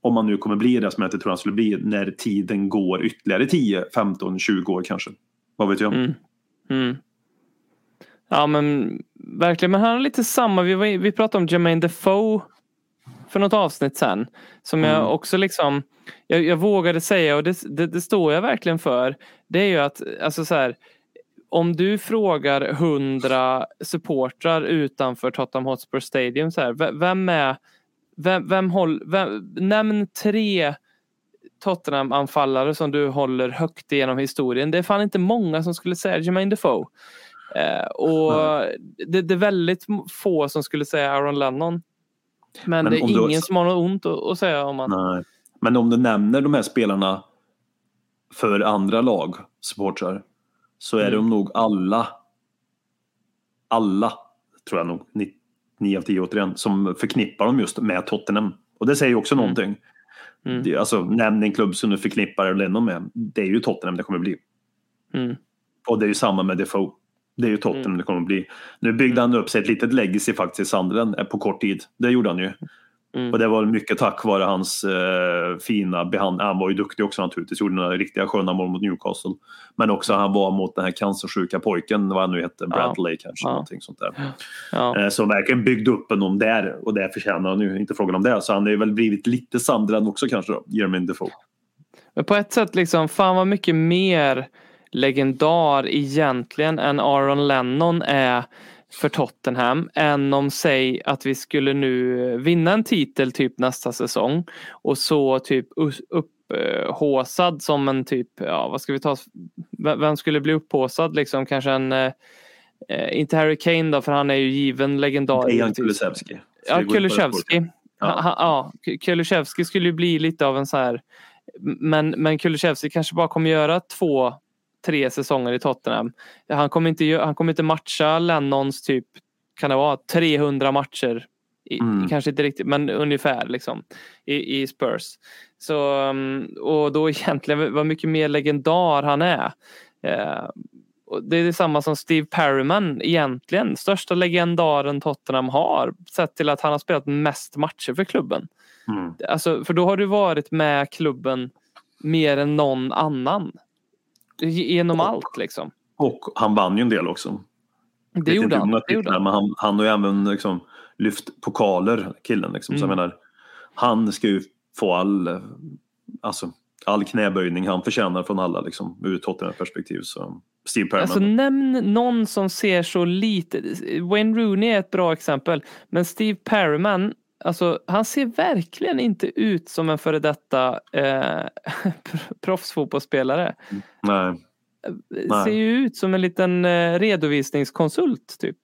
om man nu kommer bli det som jag inte tror han skulle bli när tiden går ytterligare 10, 15, 20 år kanske. Vad vet jag? Mm. Mm. Ja men verkligen, men han är lite samma. Vi, var, vi pratade om Jermaine Defoe för något avsnitt sen. Som jag Mm. också liksom, jag, jag vågade säga och det, det, det står jag verkligen för. Det är ju att, alltså så här, om du frågar hundra supportrar utanför Tottenham Hotspur Stadium så här, ve- vem är, vem, vem håll, vem, nämn tre Tottenham-anfallare som du håller högt genom historien. Det är fan inte många som skulle säga Jermaine Defoe. Eh, och det, det är väldigt få som skulle säga Aaron Lennon. Men, Men det är om du- ingen som har något ont att, säga om han. Nej. Men om du nämner de här spelarna för andra lag, supportrar, så är Mm. de nog alla, alla, tror jag nog, ni- nio av tio återigen, som förknippar dem just med Tottenham. Och det säger ju också Mm. någonting. Mm. Det, alltså, nämn en klubb som du förknippar Lennon med. Det är ju Tottenham det kommer bli. Mm. Och det är ju samma med Defoe. Det är ju Tottenham Mm. det kommer bli. Nu byggde han upp sig ett litet legacy faktiskt i Sunderland eh, på kort tid. Det gjorde han ju. Mm. Och det var mycket tack vare hans eh, fina behandling. Han var ju duktig också naturligtvis. Gjorde några riktiga sköna mål mot Newcastle. Men också han var mot den här cancersjuka pojken, vad han nu hette, Bradley kanske. Ja. Någonting sånt där. Ja. Eh, som verkligen byggde upp honom där. Och det förtjänar han ju. Inte frågan om det. Så han har väl blivit lite Sunderland också kanske då. Jermaine Defoe. Men på ett sätt liksom, fan vad mycket mer legendar egentligen än Aaron Lennon är för Tottenham än om säg att vi skulle nu vinna en titel typ nästa säsong och så typ upphåsad som en typ, ja vad ska vi ta, vem skulle bli upphåsad liksom kanske en, eh, inte Harry Kane då för han är ju given legendar. Dejan. Kulusevski. Ja? Kulusevski. Ja. Ja. Ha, ja, K- Kulusevski skulle ju bli lite av en så här men, men Kulusevski kanske bara kommer göra två, tre säsonger i Tottenham. Han kommer inte, han kommer inte matcha Lennons typ, kan det vara 300 matcher? I, Mm. Kanske inte riktigt, men ungefär liksom i, i Spurs. Så, um, och då egentligen vad mycket mer legendar han är. Eh, det är detsamma som Steve Perryman egentligen. Största legendaren Tottenham har. Sett till att han har spelat mest matcher för klubben. Mm. Alltså, för då har du varit med klubben mer än någon annan. Genom allt liksom. Och han vann ju en del också. Det vet gjorde han. Det gjorde han. Men han, han har ju även liksom lyft pokaler, killen. Liksom. Så jag Mm. menar, han ska ju få all, alltså, all knäböjning han förtjänar från alla liksom, ur Tottenhams perspektiv. Så Steve Perman. Alltså nämn någon som ser så lite. Wayne Rooney är ett bra exempel. Men Steve Perryman, alltså han ser verkligen inte ut som en före detta eh, <laughs> proffsfotbollsspelare. Nej. Nej. Ser ju ut som en liten eh, redovisningskonsult typ.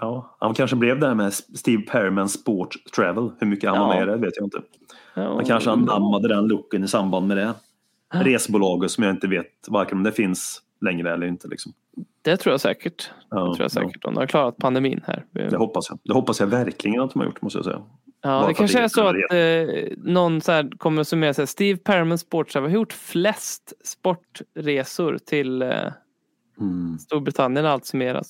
Ja, han kanske blev det här med Steve Perman Sport Travel. Hur mycket han var Ja. med i det vet jag inte. Ja, Han kanske anammade den looken i samband med det. Resebolaget som jag inte vet varken om det finns längre eller inte. Liksom. Det tror jag säkert. Ja, det tror jag säkert. De har klarat pandemin här. Ja, det hoppas jag. Det hoppas jag verkligen att de har gjort måste jag säga. Ja, Bara det kanske att är så det att eh, någon så här kommer att summera sig. Steve Perman Sporttravel har gjort flest sportresor till eh, Mm. Storbritannien allt summeras.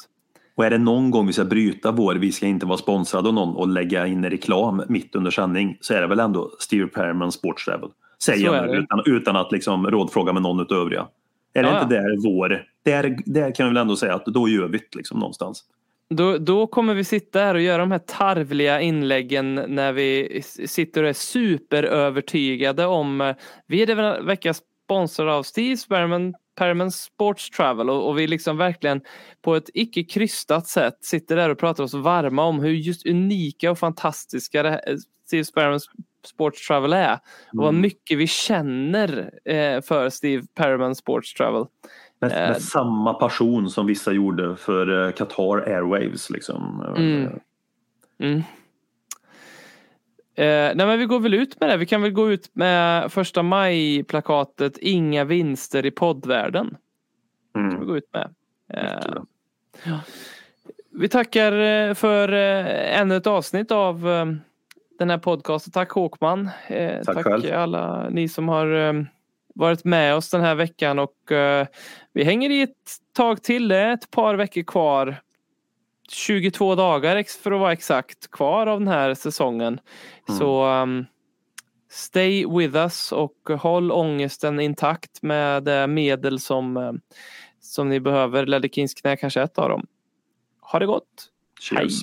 Och är det någon gång vi ska bryta vår, vi ska inte vara sponsrade av någon och lägga in reklam mitt under sändning så är det väl ändå Steve Perman Sports Travel. Säger jag det. utan, utan att liksom rådfråga med någon utav övriga. Är det Ja, inte där vår, där, där kan vi väl ändå säga att då gör vi det liksom någonstans. Då, då kommer vi sitta här och göra de här tarvliga inläggen när vi sitter och är superövertygade om eh, vi är denna vecka sponsrade av Steve Perman, Perman Sports Travel och, och vi liksom verkligen på ett icke krystat sätt sitter där och pratar oss varma om hur just unika och fantastiska det här, Steve Perman Sports Travel är och vad Mm. mycket vi känner eh, för Steve Perman Sports Travel. Med, Eh. med samma passion som vissa gjorde för eh, Qatar Airwaves. Liksom. Mm. Mm. Eh, nej men vi går väl ut med det. Vi kan väl gå ut med första maj-plakatet Inga vinster i poddvärlden. Mm. Kan vi gå ut med. Eh, Jättebra. vi tackar eh, för eh, ännu ett avsnitt av eh, den här podcasten. Tack Håkman. Eh, Tack tack själv. alla ni som har eh, varit med oss den här veckan och eh, vi hänger i ett tag till. Det är ett par veckor kvar. 22 dagar för att vara exakt kvar av den här säsongen. Mm. Så um, stay with us och håll ångesten intakt med eh, medel som, eh, som ni behöver. Ledderkins knä kanske är ett av dem. Ha det gott! Cheers.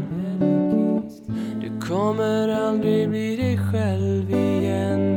kommer aldrig bli dig själv igen.